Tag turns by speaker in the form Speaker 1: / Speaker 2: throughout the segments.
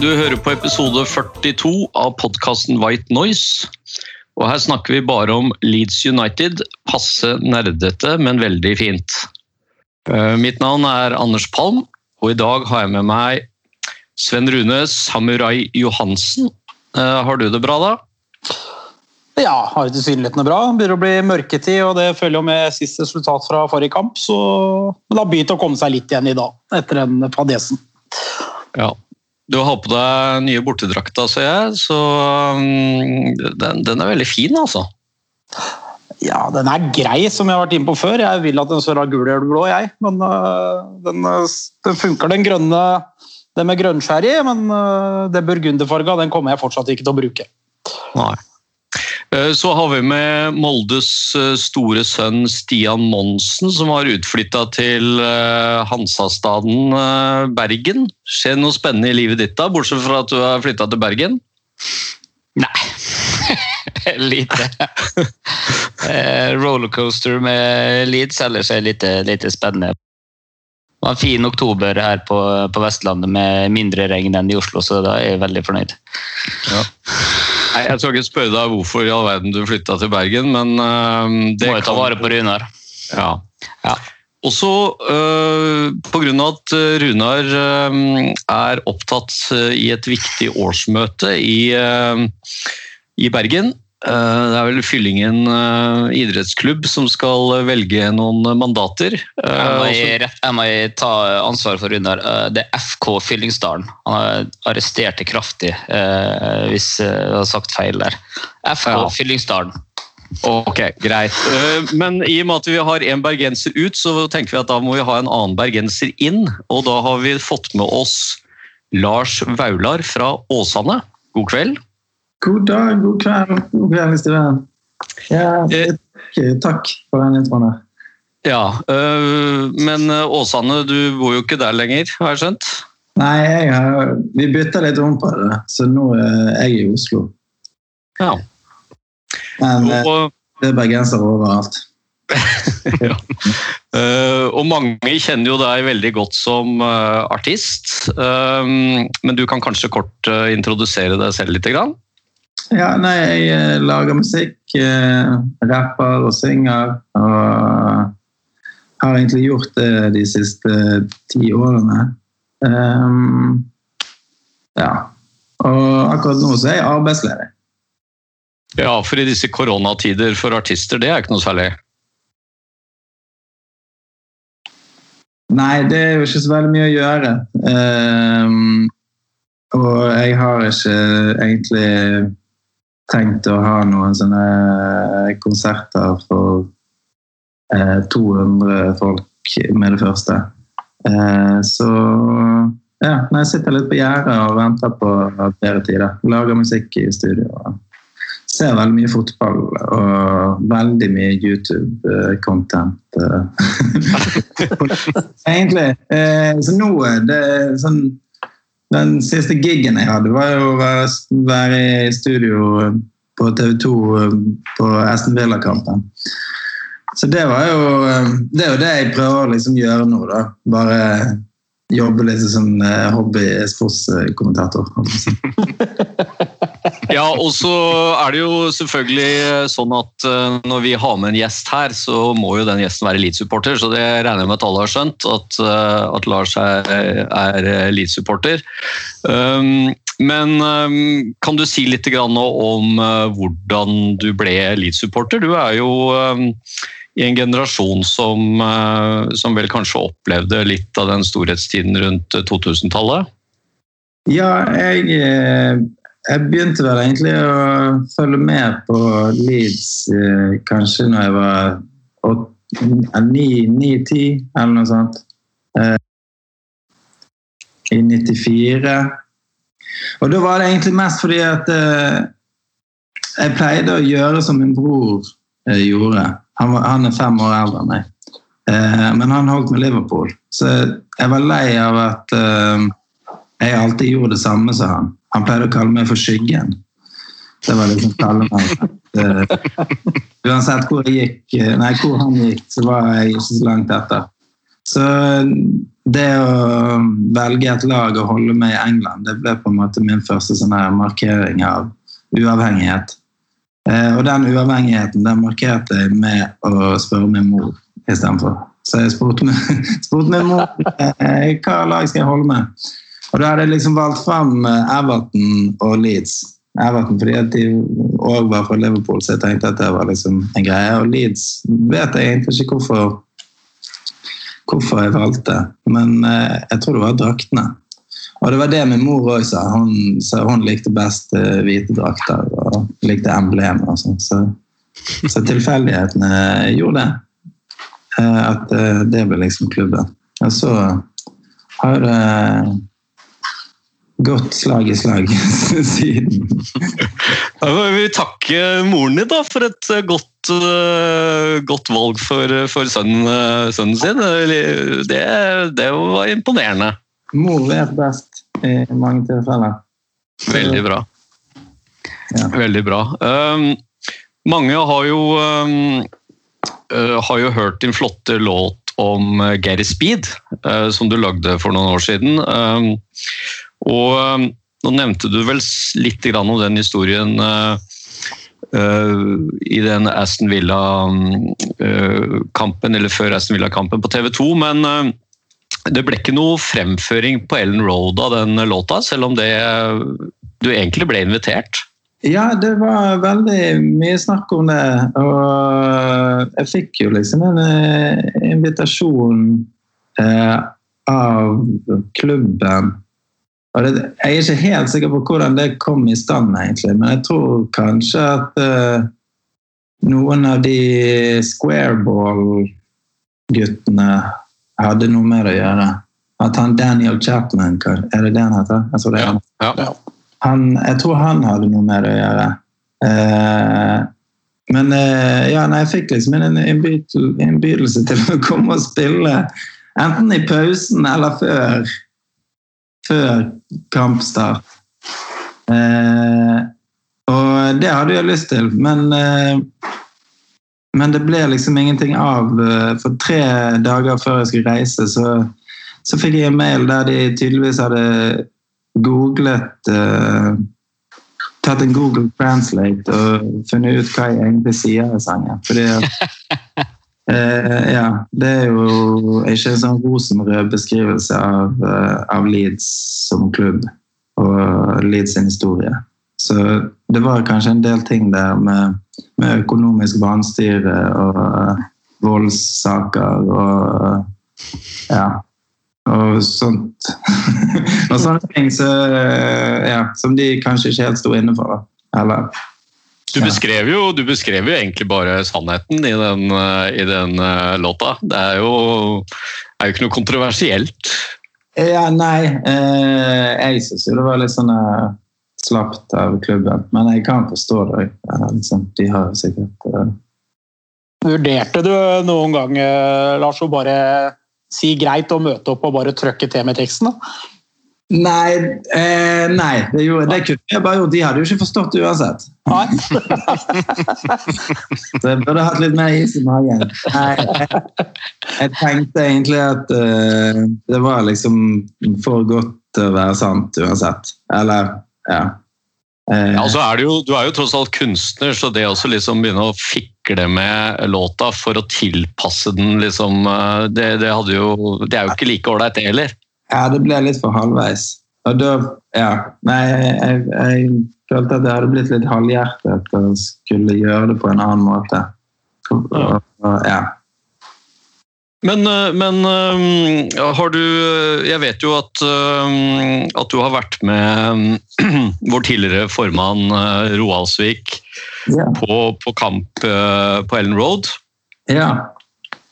Speaker 1: Du hører på episode 42 av podkasten White Noise. Og her snakker vi bare om Leeds United. Passe nerdete, men veldig fint. Eh, Mitt navn er Anders Palm, og i dag har jeg med meg Sven Rune Samurai Johansen. Eh, Har du det bra, da?
Speaker 2: Ja, har tilsynelatende bra. Begynner å bli mørketid, og det følger jo med sist resultat fra forrige kamp. Så men det har begynt å komme seg litt igjen i dag, etter den fadesen.
Speaker 1: Ja. Du har på deg nye bortedrakta, ser jeg, så mm, den, den er veldig fin, altså.
Speaker 2: Ja, den er grei, som jeg har vært inne på før. Jeg vil at den skal være gul eller blå, jeg. Men øh, den, øh, den funker, den grønne. Den med grønnskjær i, men den det burgunderfarga den kommer jeg fortsatt ikke til å bruke.
Speaker 1: Nei. Eh, Så har vi med Moldes eh, store sønn Stian Monsen, som har utflytta til eh, Hansastaden Bergen. Skjer noe spennende i livet ditt, da, bortsett fra at du har flytta til Bergen?
Speaker 3: Nei. lite. Rollercoaster med Leeds, ellers er lite, lite spennende. Det var en fin oktober her på, på Vestlandet med mindre regn enn i Oslo, så da er jeg veldig fornøyd.
Speaker 1: Nei, Jeg skal ikke spørre deg hvorfor i all verden du flytta til Bergen, men uh, det
Speaker 3: Må jo ta vare på Runar.
Speaker 1: Ja.
Speaker 3: Ja.
Speaker 1: Også øh, pga. at øh, Runar øh, er opptatt i et viktig årsmøte i, øh, i Bergen. Øh, det er vel Fyllingen øh, idrettsklubb som skal velge noen mandater. Øh,
Speaker 3: Jeg må, jeg må ta ansvar for Runar. Eh, Det er FK Fyllingsdalen. Han har arrestert det kraftig, eh, hvis eh, jeg har sagt feil der. FK
Speaker 1: Ja.
Speaker 3: Fyllingsdalen.
Speaker 1: Ok, greit. Men i og med at vi har en bergenser ut, så tenker vi at da må vi ha en annen bergenser inn. Og da har vi fått med oss Lars Vaular fra Åsane. God kveld.
Speaker 4: God dag, god kveld, god kveld, Steven. Ja,
Speaker 1: Eh.
Speaker 4: takk, takk for den introen her.
Speaker 1: Ja, øh, men øh, Åsane, du bor jo ikke der lenger, har jeg skjønt?
Speaker 4: Nei, jeg har, vi bytter litt om på det, så nå er jeg i Oslo.
Speaker 1: Ja.
Speaker 4: Men eh,
Speaker 1: Og,
Speaker 4: det er bergensere overalt.
Speaker 1: ja. og mange kjenner jo deg veldig godt som øh, artist, øh, men du kan kanskje kort øh, introdusere deg selv litt? Grann?
Speaker 4: Ja, nei, jeg eh, lager musikk, eh, rapper og synger, og har egentlig gjort det de siste ti årene. Um, ja, og akkurat nå så er jeg arbeidsledig.
Speaker 1: Ja, for i disse koronatider for artister, det er ikke noe særlig.
Speaker 4: Nei, det er jo ikke så veldig mye å gjøre. Um, og jeg har ikke egentlig tenkt å ha noen sånne konserter for eh, 200 folk med det første. Eh, så ja, jeg sitter litt på gjerdet og venter på bedre tider. Lager musikk i studio. Ser veldig mye fotball og veldig mye YouTube-content. Egentlig. Eh, så nå er det sånn Den siste gigen jeg hadde, var jo å være, i studio på TV 2 på Aston Villa-kampen. Så det var jo eh, Det er jo det jeg prøver å liksom gjøre nå, da. Bare jobbe litt som eh, hobby-sportskommentator.
Speaker 1: Ja, og så er det jo selvfølgelig sånn at eh, når vi har med en gjest her, så må jo den gjesten være Leeds-supporter, så det regner jeg med at alle har skjønt, at, eh, at Lars er, er Leeds-supporter. Um, men um, kan du si litt om eh, hvordan du ble Leeds-supporter? Du er jo um, i en generasjon som, eh, som vel kanskje opplevde litt av den storhetstiden rundt 2000-tallet?
Speaker 4: Ja, jeg, eh, jeg begynte vel egentlig å følge med på Leeds eh, kanskje når jeg var ni-ti, eller noe sånt. Eh, i 94. Og da var det egentlig mest fordi at eh, jeg pleide å gjøre som min bror eh, gjorde. Han, var, han er fem år eldre enn meg. Eh, men han holdt med Liverpool. Så jeg var lei av at eh, jeg alltid gjorde det samme som han. Han pleide å kalle meg for Skyggen. Det var liksom kallenavnet. Eh, uansett hvor, gikk, eh, nei, hvor han gikk, så var jeg ikke så langt etter. Så det å velge et lag og holde med i England, det ble på en måte min første sånn markering av uavhengighet. Eh, og den uavhengigheten den markerte jeg med å spørre min mor istedenfor. Så jeg spurte min, spurte min mor eh, hva lag skal jeg holde med. Og da hadde jeg liksom valgt fram eh, Everton og Leeds. Everton fordi at de òg var fra Liverpool, så jeg tenkte at det var liksom en greie. Og Leeds vet jeg egentlig ikke hvorfor, hvorfor jeg valgte, men jeg tror det var draktene. Og det var det min mor òg sa. Hun, hun likte best eh, hvite drakter og likte emblemer og sånn. Så, så tilfeldighetene gjorde det. Eh, At eh, det ble liksom klubben. Og så har det gått slag i slag siden.
Speaker 1: Da vil vi takke moren din da, for et godt, godt valg for, for sønnen, sønnen sin. Det, det var imponerende.
Speaker 4: Mor vet best i mange tilfeller.
Speaker 1: Veldig bra.
Speaker 4: Ja.
Speaker 1: Veldig bra. Um, mange har jo, um, uh, har jo hørt din flotte låt om uh, Gary Speed, uh, som du lagde for noen år siden. Um, og um, nå nevnte du vel litt grann om den historien uh, uh, i den Aston Villa-kampen, eller før Aston Villa-kampen på TV 2, men det ble ikke noe fremføring på Ellen Road av den låta, selv om det, du egentlig ble invitert.
Speaker 4: Ja, det var veldig mye snakk om det. Og jeg fikk jo liksom en eh, invitasjon eh, av klubben. Og det, jeg er ikke helt sikker på hvordan det kom i stand, egentlig, men jeg tror kanskje at eh, noen av de squareball-guttene hadde noe med det å gjøre. At han Daniel Chapman, er det det han heter? Altså, det ja, han
Speaker 1: Ja.
Speaker 4: han, jeg tror han hadde noe med det å gjøre. Eh, men eh, ja, nei, jeg fikk liksom en innbydelse til å komme og spille enten i pausen eller før, før kampstart. Eh, og det hadde jeg lyst til, men, eh, men det ble liksom ingenting av. eh, For tre dager før jeg skulle reise, så, så fikk jeg en mail der de tydeligvis hadde googlet uh, Tatt en Google Translate og funnet ut hva jeg egentlig sier i sangen. Fordi eh, ja, det er jo ikke en sånn rosenrød beskrivelse av, uh, av Leeds som klubb og Leeds sin historie. Så det var kanskje en del ting der med, med økonomisk vanstyre og eh, voldssaker og eh, ja, og sånt. og sånne ting så, ja, som de kanskje ikke helt sto inne for. Eller
Speaker 1: Du beskrev, jo, du beskrev jo egentlig bare sannheten i den, eh, i den eh, låta. Det er jo, er jo ikke noe kontroversielt.
Speaker 4: Ja, nei. Eh, jeg syns jo det var litt sånn eh, slapt av klubben. Men jeg kan forstå det. Liksom, de har sikkert uh...
Speaker 2: Vurderte du noen gang, eh, Lars, å bare si greit og møte opp og bare trøkke til med teksten? da?
Speaker 4: Nei, eh, nei det, gjorde, det kunne jeg bare gjort. De hadde jo ikke forstått det uansett.
Speaker 2: Nei.
Speaker 4: Så jeg burde hatt litt mer is i magen. Nei, jeg, jeg tenkte egentlig at eh, det var liksom for godt til å være sant uansett. Eller, ja. Eh,
Speaker 1: Ja, er det jo, du er jo tross alt kunstner, så det å liksom begynne å fikle med låta for å tilpasse den, liksom, eh, det, det, jo, det er jo ikke like ålreit, det heller.
Speaker 4: Ja, det ble litt for halvveis. Og da, ja, nei, jeg, jeg følte at det hadde blitt litt halvhjertet å skulle gjøre det på en annen måte. Og, og, ja.
Speaker 1: Men, eh, men eh, har du Jeg vet jo at, eh, at du har vært med eh, vår tidligere formann eh, Roaldsvik
Speaker 4: Ja.
Speaker 1: på, på kamp eh, på Ellen Road.
Speaker 4: ja.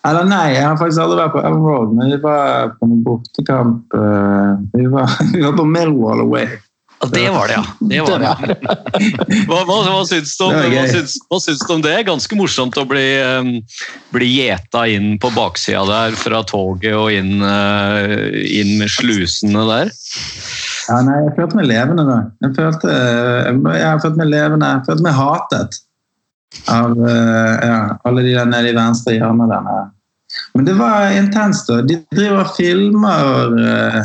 Speaker 4: Eller nei, jeg har faktisk aldri vært på Ellen Road, men vi var på en bortekamp eh, vi, var, vi var på Millwall Away.
Speaker 1: Det var det, ja. Det var det. Hva, hva, hva, syns du om,
Speaker 4: Det
Speaker 1: hva, syns, hva syns du om det? Ganske morsomt å bli, um, bli gjeta inn på baksida der fra toget og inn, eh, inn med slusene der.
Speaker 4: Ja, nei, jeg følte meg levende da. Jeg følte, jeg, jeg følte meg levende, jeg følte meg hatet av eh, ja, alle de der nede i venstre hjørne der. nede. Men det var intenst da. De driver og filmer eh,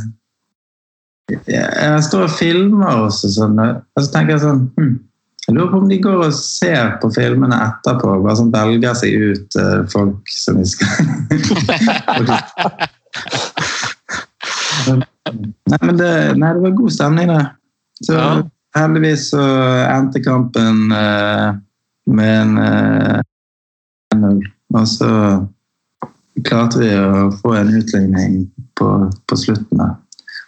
Speaker 4: jeg, står og filmer også sånn, og så tenker jeg sånn hm, Jeg lurer på om de går og ser på filmene etterpå bare sånn velger seg ut uh, folk som de skal Nei, men det, nei, det var god stemning, det. Så
Speaker 1: Ja.
Speaker 4: heldigvis så endte kampen uh, med en uh, 1-0. Og så klarte vi å få en utligning på, på slutten der.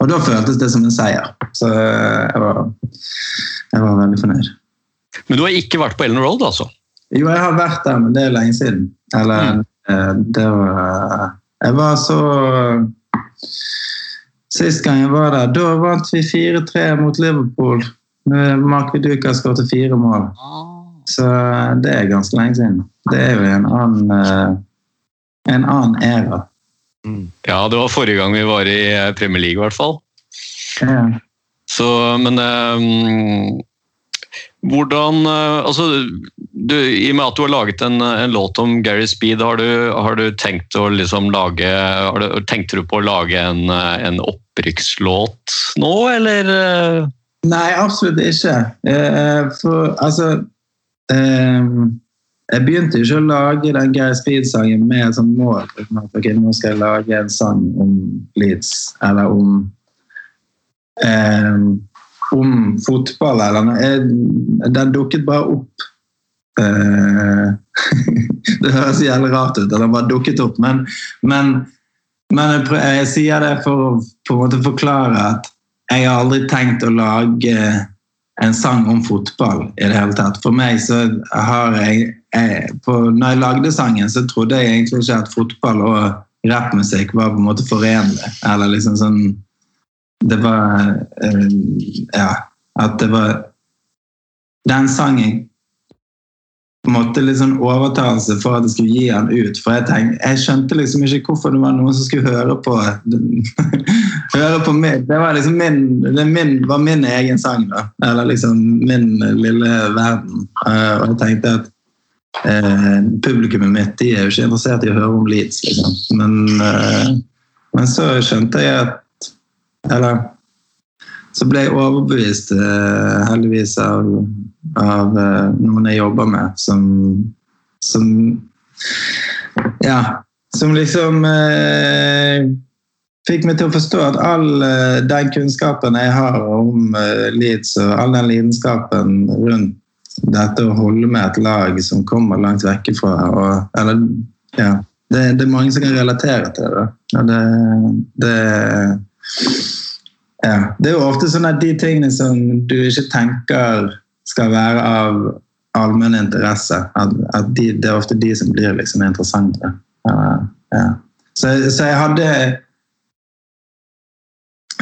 Speaker 4: Og da føltes det som en seier. Så eh, jeg var, jeg var veldig fornøyd.
Speaker 1: Men du har ikke vært på Ellen Road, altså?
Speaker 4: Jo, jeg har vært der, men det er lenge siden. Eller mm. det var Jeg var så Sist gang jeg var der, da vant vi 4-3 mot Liverpool. Med Mark Viduka skåret fire mål. Så det er ganske lenge siden. Det er jo en annen eh, en annen æra.
Speaker 1: Ja, det var forrige gang vi var i eh, Premier League, i hvert fall.
Speaker 4: Ja.
Speaker 1: Så, men um, hvordan eh, Altså, du, i og med at du har laget en, en låt om Gary Speed, har du, har du tenkt å liksom lage har du, Tenkte du på å lage en, en opprykkslåt nå, eller?
Speaker 4: Nei, absolutt ikke. Eh, For altså eh, Jeg begynte ikke å lage den Geir Speed-sangen med som mål. liksom at, ok, Nå skal jeg lage en sang om Leeds, eller om eh, Om fotball, eller noe. Den dukket bare opp. Eh, det høres jævlig rart ut, den bare dukket opp, men, men, men jeg, prøver, jeg sier det for å på en måte forklare at jeg har aldri tenkt å lage en sang om fotball i det hele tatt. For meg så har jeg, jeg på, Når jeg lagde sangen, så trodde jeg egentlig ikke at fotball og rappmusikk var på en måte forenlig. Eller liksom sånn Det var uh, Ja. At det var Den sangen måtte litt sånn overtalelse for at jeg skulle gi den ut. For jeg, tenkte, jeg skjønte liksom ikke hvorfor det var noen som skulle høre på høre på meg. Det var liksom min, det min, var min egen sang, da. Eller liksom min lille verden. Eh, og jeg tenkte at eh, publikummet mitt de er jo ikke interessert i å høre om Leeds, liksom. Men, eh, men så skjønte jeg at Eller så ble jeg overbevist, eh, heldigvis, av, av eh, noen jeg jobber med, som, som Ja. Som liksom eh, fikk meg til å forstå at all eh, den kunnskapen jeg har om Leeds, og all den lidenskapen rundt dette å holde med et lag som kommer langt vekk fra og, eller, ja, det, det er mange som kan relatere til det. Ja, det, det ja, det er jo ofte sånn at de tingene som du ikke tenker skal være av allmenn interesse, at, at de, det er ofte de som blir liksom interessante. Ja. Så, så jeg hadde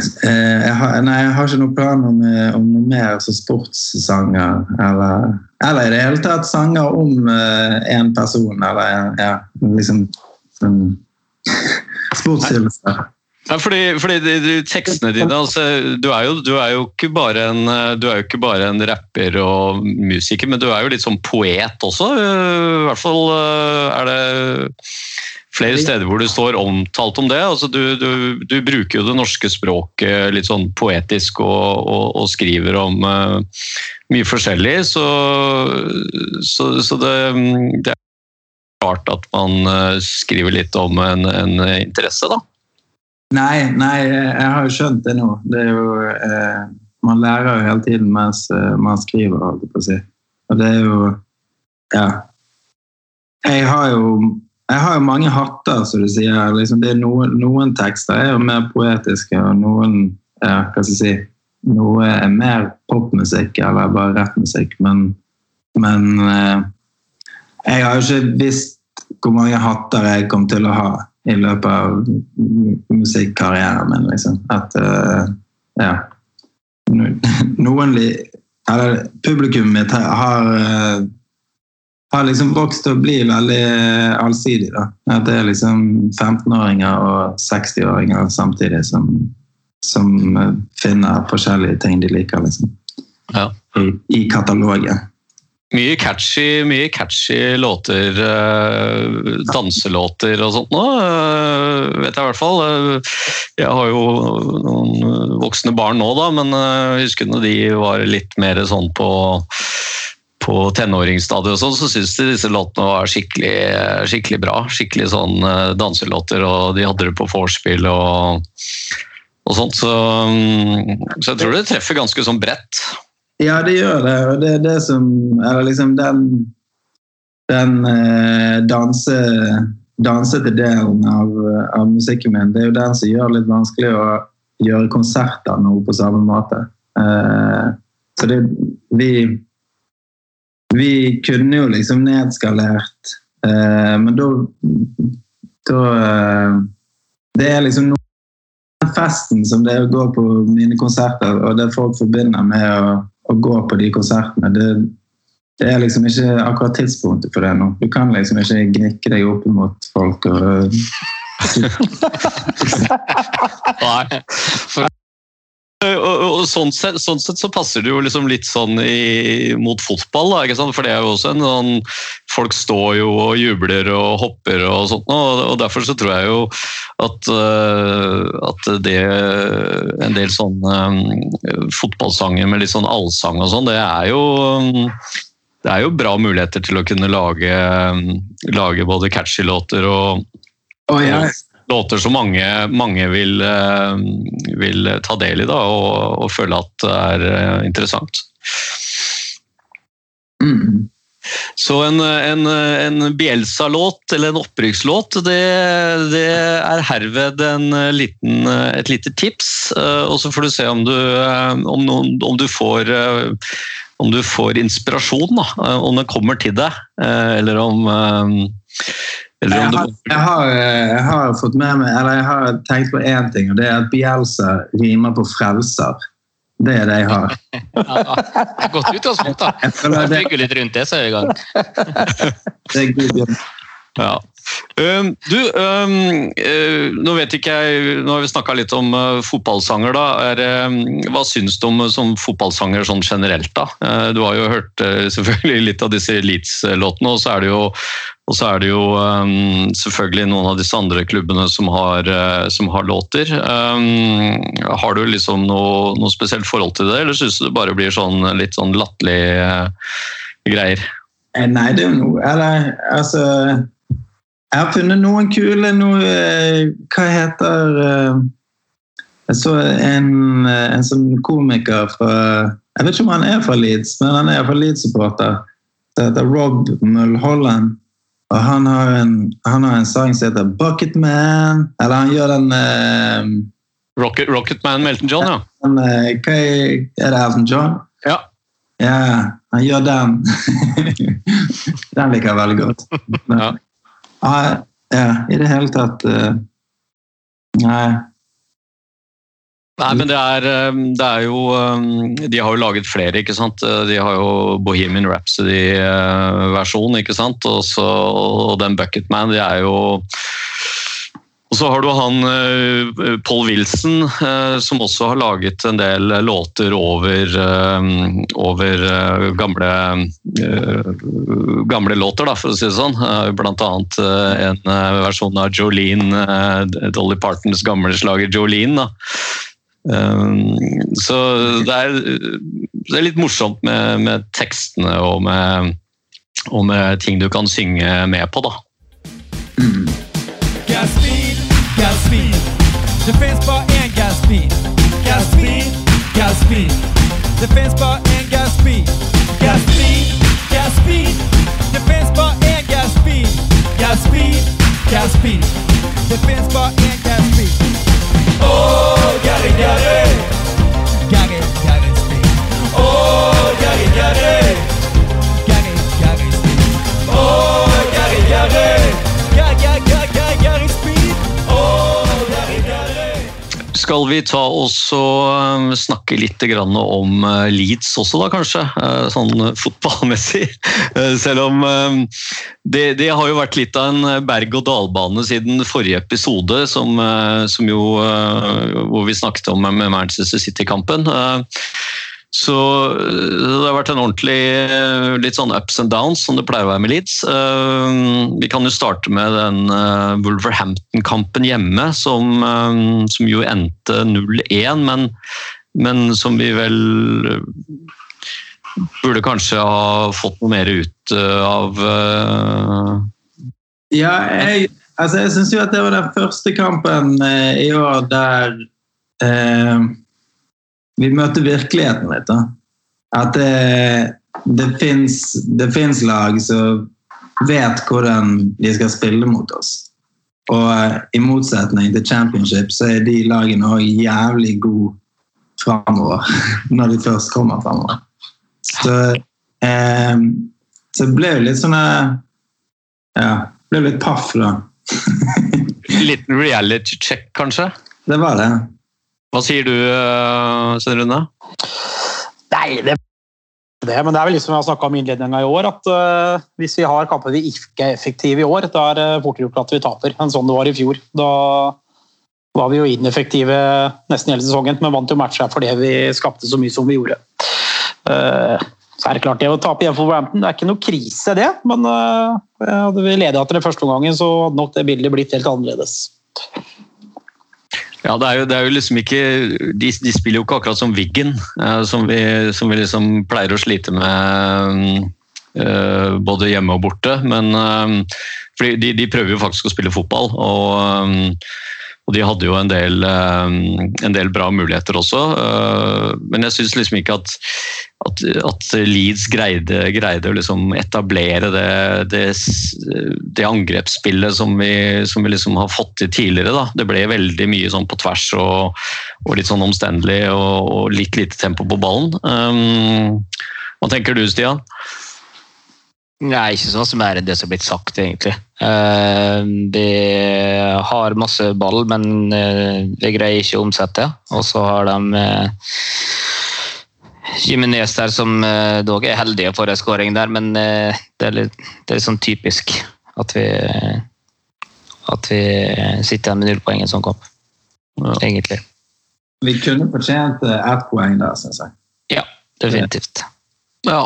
Speaker 4: jeg har, Nei, jeg har ikke noen plan om, eh, om noe mer som sportssanger, eller, eller i det hele tatt sanger om eh, en person, eller ja, liksom um, Sportshyllester.
Speaker 1: Ja, fordi, fordi de, de tekstene dine altså, du, er jo, du, er jo ikke bare en, eh, du er jo ikke bare en rapper og musiker, men du er jo litt sånn poet også. eh, I hvert fall eh, er det flere steder hvor det står omtalt om det. Altså, du, du, du bruker jo det norske språket litt sånn poetisk og, og, og skriver om uh, mye forskjellig, så, så, så det, det er klart at man eh, skriver litt om en, en interesse, da.
Speaker 4: Nei, nei, jeg har jo skjønt det nå. Det er jo, eh, man lærer jo hele tiden mens eh, man skriver, holdt jeg på å si. Og det er jo Ja. Jeg har jo, jeg har jo mange hatter, som du sier. Liksom, det er noen, noen tekster er jo mer poetiske, og noen ja, hva skal jeg si, noe er mer popmusikk eller bare rappmusikk. Men, men eh, jeg har jo ikke visst hvor mange hatter jeg kom til å ha i løpet av musikkarrieren min. Liksom. At eh, ja. No- Noen eller publikummet mitt har, har, liksom vokst til å bli veldig eh, allsidig. Da. At det er liksom 15-åringer og 60-åringer samtidig som, som eh, finner forskjellige ting de liker liksom,
Speaker 1: Ja.
Speaker 4: i, i katalogen.
Speaker 1: Mye catchy, mye catchy låter, eh, danselåter og sånt nå, vet jeg i hvert fall. Jeg har jo noen voksne barn nå, da, men jeg husker når de var litt mer sånn på på tenåringsstadiet og sånn, så syns de disse låtene var skikkelig, skikkelig bra. Skikkelig sånn eh, danselåter, og de hadde det på vorspiel og, og sånt. Så, mm, så jeg tror det treffer ganske sånn bredt.
Speaker 4: Ja, det gjør det. Og det er det som Eller liksom den Den eh, danse, dansete delen av, av musikken min, det er jo den som gjør det litt vanskelig å gjøre konserter nå på samme måte. Eh, så det Vi Vi kunne jo liksom nedskalert, eh, men da Da eh, Det er liksom noe festen som det er å gå på mine konserter, og det folk forbinder med å, å gå på de konsertene, det, det er liksom ikke akkurat tidspunktet for det nå. Du kan liksom ikke gnikke deg opp mot folk og
Speaker 3: Nei. For,
Speaker 1: Og, og, sånn, sett, sånn sett så passer det jo liksom litt sånn i, mot fotball, da, ikke sant? for det er jo også en sånn Folk står jo og jubler og hopper og sånt, og, og derfor så tror jeg jo at, øh, at det En del sånne um, fotballsanger med litt sånn allsang og sånn, det er jo um, det er jo bra muligheter til å kunne lage, lage både catchy låter og,
Speaker 4: og ja.
Speaker 1: Låter som mange, mange vil, eh, vil ta del i da, og, og føle at det er eh, interessant.
Speaker 4: Mm.
Speaker 1: Så en, en, en Bielsa-låt, eller en opprykkslåt, det, det er herved en liten, et lite tips. eh, Og så får du se om du, om om du får om du får inspirasjon, da, om den kommer til deg, eller om
Speaker 4: Jeg
Speaker 1: om
Speaker 4: har, jeg, har, eh, jeg har fått med meg, eller jeg har tenkt på én ting, og det er at Bielsa rimer på frelser. Det er det jeg har.
Speaker 3: ja, godt utgangspunkt, da.
Speaker 4: Jeg
Speaker 3: Bygger litt rundt det, så er vi i gang.
Speaker 4: det er god jobb.
Speaker 1: Ja. Um, du, um, uh, nå vet ikke jeg Nå har vi snakka litt om uh, fotballsanger. da. Er, um, hva syns du om som fotballsanger sånn generelt? da? Uh, du har jo hørt selvfølgelig litt av disse Leeds-låtene, og så er det jo, og så er det jo um, selvfølgelig noen av disse andre klubbene som har, uh, som har låter. Um, har du liksom noe, noe spesielt forhold til det, eller syns du det bare blir sånn litt sånn latterlig uh, greier?
Speaker 4: Eh, Nei, det er jo noe Eller altså Jeg har funnet noen kule noe, eh, Hva heter eh, Jeg så en, en sånn komiker fra Jeg vet ikke om han er fra Leeds, men han er fra Leeds-supporter. Det heter Rob Mulholland. Og han har, en, han har en sang som heter 'Bucket Man'. Eller han gjør den eh,
Speaker 1: Rocket, Man med Elton John, ja.
Speaker 4: den, eh, Hva er, er det Elton John?
Speaker 1: Ja.
Speaker 4: Ja, han gjør den. den liker jeg veldig godt.
Speaker 1: Ja.
Speaker 4: Ja, ja, i det hele tatt eh, Nei.
Speaker 1: Nei, men det er, um, det er jo um, De har jo laget flere, ikke sant. Uh, De har jo Bohemian Rhapsody-versjonen, ikke sant. Og, så, og den Bucketman, det er jo og så har du han uh, Paul Wilson, som også har laget en del låter over, um, over gamle, gamle låter, da, for å si det sånn. Blant annet en versjon av Jolene, Dolly Partons gamle slager Jolene. Da. Um, så det er, det er litt morsomt med, med tekstene og med, og med ting du kan synge med på, da.
Speaker 5: Got speed, got speed. Defense bar and got speed. Got speed, got speed. Defense bar and got speed. Got speed, got speed. Defense bar and got speed. Got speed, got speed. Defense bar and got speed. Oh, Yare, eh. yare.
Speaker 1: Skal vi ta også eh, snakke litt om eh, Leeds også, da kanskje? Eh, Sånn fotballmessig. Selv om det, det har jo vært litt av en berg-og-dal-bane siden forrige episode, som, som jo Hvor vi snakket om med Manchester City-kampen. Så eh, det har vært en ordentlig eh, litt sånn ups and downs, som det pleier å være med Leeds. Eh, Vi kan jo starte med den Wolverhampton-kampen hjemme, som, som jo endte 0-1, men, men som vi vel burde kanskje ha fått noe mer ut av.
Speaker 4: Ja, jeg, altså jeg syns jo at det var den første kampen i år der eh, vi møtte virkeligheten litt. da. At det, det fins lag som vet hvordan de skal spille mot oss. Og eh, i motsetning til championship, så er de lagene òg jævlig gode framover. Når de først kommer framover. Så, eh, så det ble jo litt sånn eh, Ja, ble litt paff, da.
Speaker 1: Liten reality check, kanskje?
Speaker 4: Det var det.
Speaker 1: Hva sier du, eh, Svein Rune?
Speaker 2: Nei, det det, men det er vel liksom jeg har snakka om innledninga i år, at uh, hvis vi har kamper vi ikke er effektive i år, da er det fortere gjort at vi taper enn sånn det var i fjor. Da var vi jo ineffektive nesten hele sesongen, men vant jo matcher fordi vi skapte så mye som vi gjorde. Uh, så er det klart det å tape hjemme for Brampton, det er ikke noe krise det, men uh, hadde vi leda etter den første omgangen, så hadde nok det bildet blitt helt annerledes.
Speaker 1: Ja, det er jo, det er jo liksom ikke de, de spiller jo ikke akkurat som Wiggen, eh, som, som vi liksom pleier å slite med eh, både hjemme og borte. Men eh, de, de prøver jo faktisk å spille fotball, og, eh, og de hadde jo en del, eh, en del bra muligheter også. eh, men jeg syns liksom ikke at, at, at Leeds greide, greide å liksom etablere det, det, det angrepsspillet som vi, som vi liksom har fått til tidligere. Da. Det ble veldig mye sånn på tvers og, og litt sånn omstendelig og, og litt lite tempo på ballen. Um, hva tenker du, Stian?
Speaker 3: Nei, ikke sånn som er det som er blitt sagt, egentlig. Eh, De har masse ball, men eh, de greier ikke å omsette. Og så har de Jiminez der som eh, dog er heldige for en skåring der, men eh, det er litt, det er sånn typisk at vi at vi sitter igjen med null poeng i en sånn kamp. Egentlig.
Speaker 4: Vi kunne fortjent eh, ett poeng der, syns jeg.
Speaker 3: Ja, definitivt.
Speaker 1: Ja.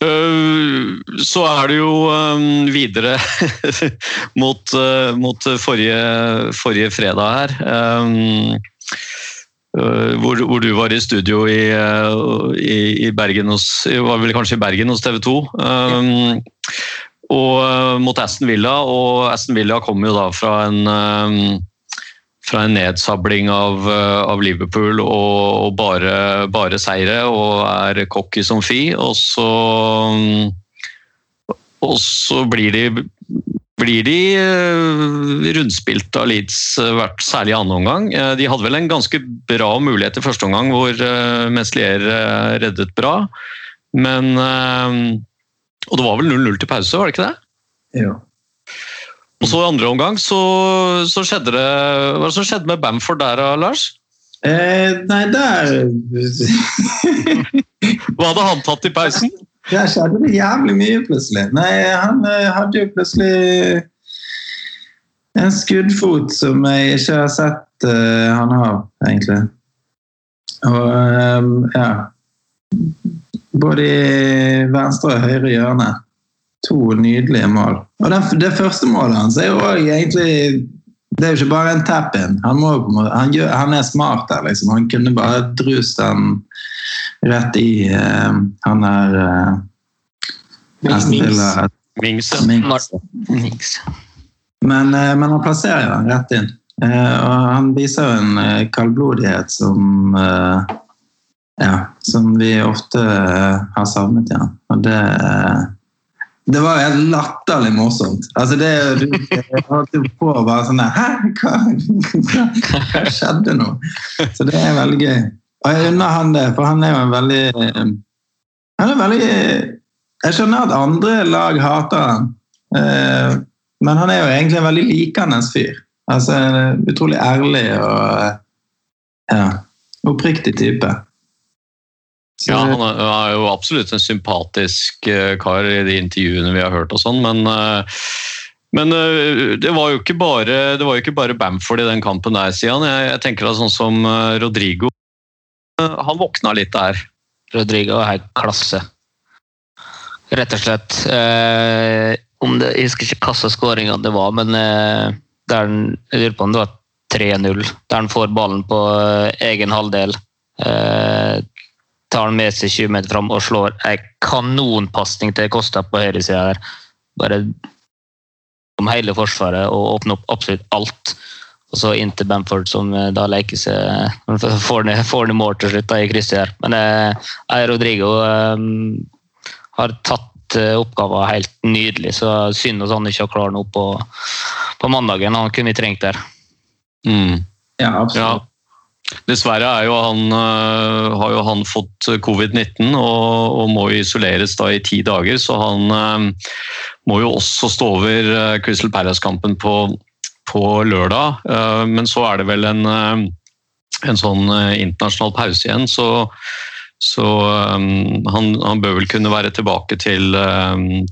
Speaker 1: Uh, så er det jo um, videre mot, uh, mot forrige, forrige fredag her. Um, uh, hvor, hvor du var i studio i, i, i Bergen hos Var vel kanskje i Bergen hos TV 2. Um, og mot Aston Villa, og Aston Villa kom jo da fra en fra en nedsabling av, eh, av Liverpool og, og bare, bare seire, og er cocky som fy. Og så, og så blir de, blir de eh, rundspilt av Leeds, eh, særlig i andre omgang. De hadde vel en ganske bra mulighet i første omgang, hvor Meslier reddet bra. Men Og det var vel 0-0 til pause, var det ikke det?
Speaker 4: Jo.
Speaker 1: Og så i andre omgang så, så skjedde det Hva det som skjedde med Bamford der, Lars?
Speaker 4: Eh, nei, der
Speaker 1: Hva hadde han tatt i pausen?
Speaker 4: Der skjedde det jævlig mye, plutselig. Nei, han eh, hadde jo plutselig en skuddfot som jeg ikke har sett uh, han har, egentlig. Og um, ja Både i venstre og høyre hjørne. To nydelige mål. Og det, det første målet hans er jo egentlig Det er jo ikke bare en tap-in. Han, han, han er smart der, liksom. Han kunne bare drust den rett i uh, han er uh,
Speaker 2: Mings.
Speaker 1: Mings, ja.
Speaker 4: Men, uh, men han plasserer den rett inn. Eh, og han viser jo en kaldblodighet som ja, som vi ofte har savnet igjen. Og det det var helt latterlig morsomt. Altså det, du jeg holdt på å bare sånn Hæ? Hva, hva, hva skjedde nå? Så det er veldig gøy. Og jeg unner han det, for han er jo en veldig eh, Han er veldig Jeg skjønner at andre lag hater han, eh, men han er jo egentlig en veldig likende fyr. Altså Utrolig ærlig og Ja. Oppriktig type. Så,
Speaker 1: Ja, han er, jo absolutt en sympatisk eh, kar i de intervjuene vi har hørt og sånn, men eh, men eh, det var jo ikke bare, det var jo ikke bare Bamford i den kampen der, Sian. Jeg, jeg tenker da sånn som Rodrigo Han våkna litt der.
Speaker 3: Rodrigo er helt klasse. Rett og slett. Eh, om det, jeg husker ikke hvilke skåringer det var, men eh, der jeg lurer på om det var 3-0. Der han får ballen på egen halvdel. Eh, tar han med seg 20 meter fram og slår ei kanonpasning til Kosta på høyresida der. Bare om hele forsvaret og åpner opp absolutt alt. Og så inn til Bamford, som eh, da leker seg Får ned, får ned mål til slutt da, i krysset her. Men eh, eh, Rodrigo eh, har tatt eh, oppgaven helt nydelig, så synd at han ikke har klart noe på, på mandagen. Han kunne vi trengt der.
Speaker 1: Mm.
Speaker 4: ja, absolutt.
Speaker 1: Ja. Dessverre er jo han, øh, har jo han fått covid-19 og, og må isoleres da i ti dager, så han øh, må jo også stå over øh, Crystal Palace-kampen på, på lørdag. Men så er det vel en, en sånn internasjonal pause igjen, så, så han, han bør vel kunne være tilbake til,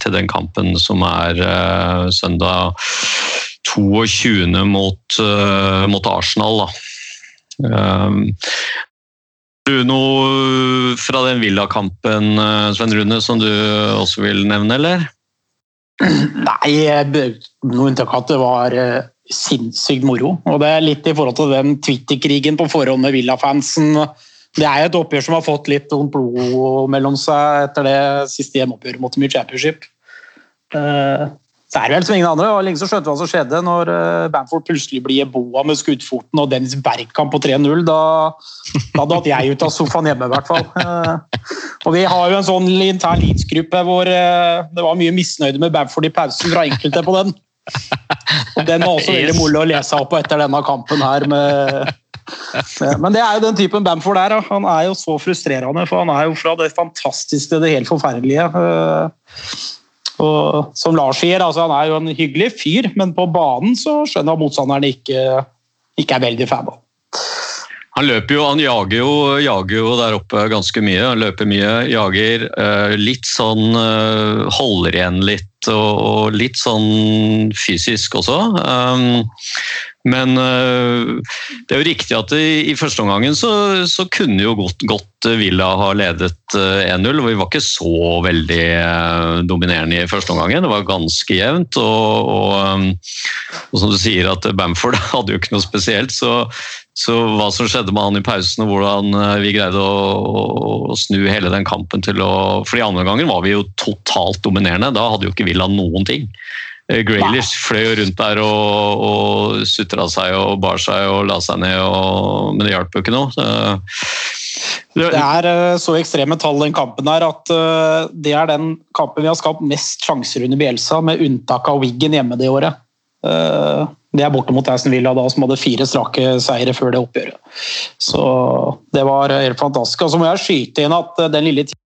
Speaker 1: til den kampen som er søndag 22. mot, mot Arsenal. da. Du noe fra den Villa-kampen, eh, Rune, som du også vil nevne, eller?
Speaker 2: Nei, noe unntak at det var eh, sinnssykt moro. Og det er litt i forhold til den Twitter-krigen på forhånd med Villa-fansen. Det er jo et oppgjør som har fått litt sånn blod mellom seg etter det siste hjemmeoppgjøret mot Mye Championship. Så er det vel som ingen andre. og lenge så skjønte hva som skjedde når eh, Bamford plutselig blir boa med skuddfoten og Dennis Bergkamp på 3-0. Da, da datt jeg ut av sofaen hjemme, i hvert fall. Eh, Og vi har jo en sånn intern Leeds-gruppe hvor eh, det var mye misnøyde med Bamford i pausen fra enkelte på den. Og Den var også veldig moro å lese opp etter denne kampen her. Med, med- men det er jo den typen Bamford er. Han er jo så frustrerende, for han er jo fra det fantastiske til det helt forferdelige. Og som Lars sier, altså han er jo en hyggelig fyr, men på banen så skjønner han motstanderen ikke, ikke er veldig fan av.
Speaker 1: Han løper jo, han jager jo, jager jo der oppe ganske mye. Han løper mye, jager. eh, Litt sånn eh, Holder igjen litt, og, og litt sånn fysisk også. Men eh, det er jo riktig at i, første omgangen så, så kunne jo godt, godt Villa ha ledet eh, 1-0. og Vi var ikke så veldig eh, dominerende i første omgangen. Det var ganske jevnt. Og, og, og som du sier at Bamford hadde jo ikke noe spesielt. så så hva som skjedde med han i pausen, og hvordan eh, vi greide å, å, snu hele den kampen til å For i andre gangen var vi jo totalt dominerende. Da hadde jo ikke Villa noen ting. Eh, Graylish fløy jo rundt der og, og sutra seg og bar seg og la seg ned, og, men det hjalp jo ikke noe. Det,
Speaker 2: Det er eh, så ekstreme tall den kampen her at eh, det er den kampen vi har skapt mest sjanser under Bielsa, med unntak av Wiggen hjemme det året. Eh, Det er borte mot Aston Villa da, som hadde fire strake seire før det oppgjøret. Så det var helt fantastisk. Og så må jeg skyte inn at den lille tiden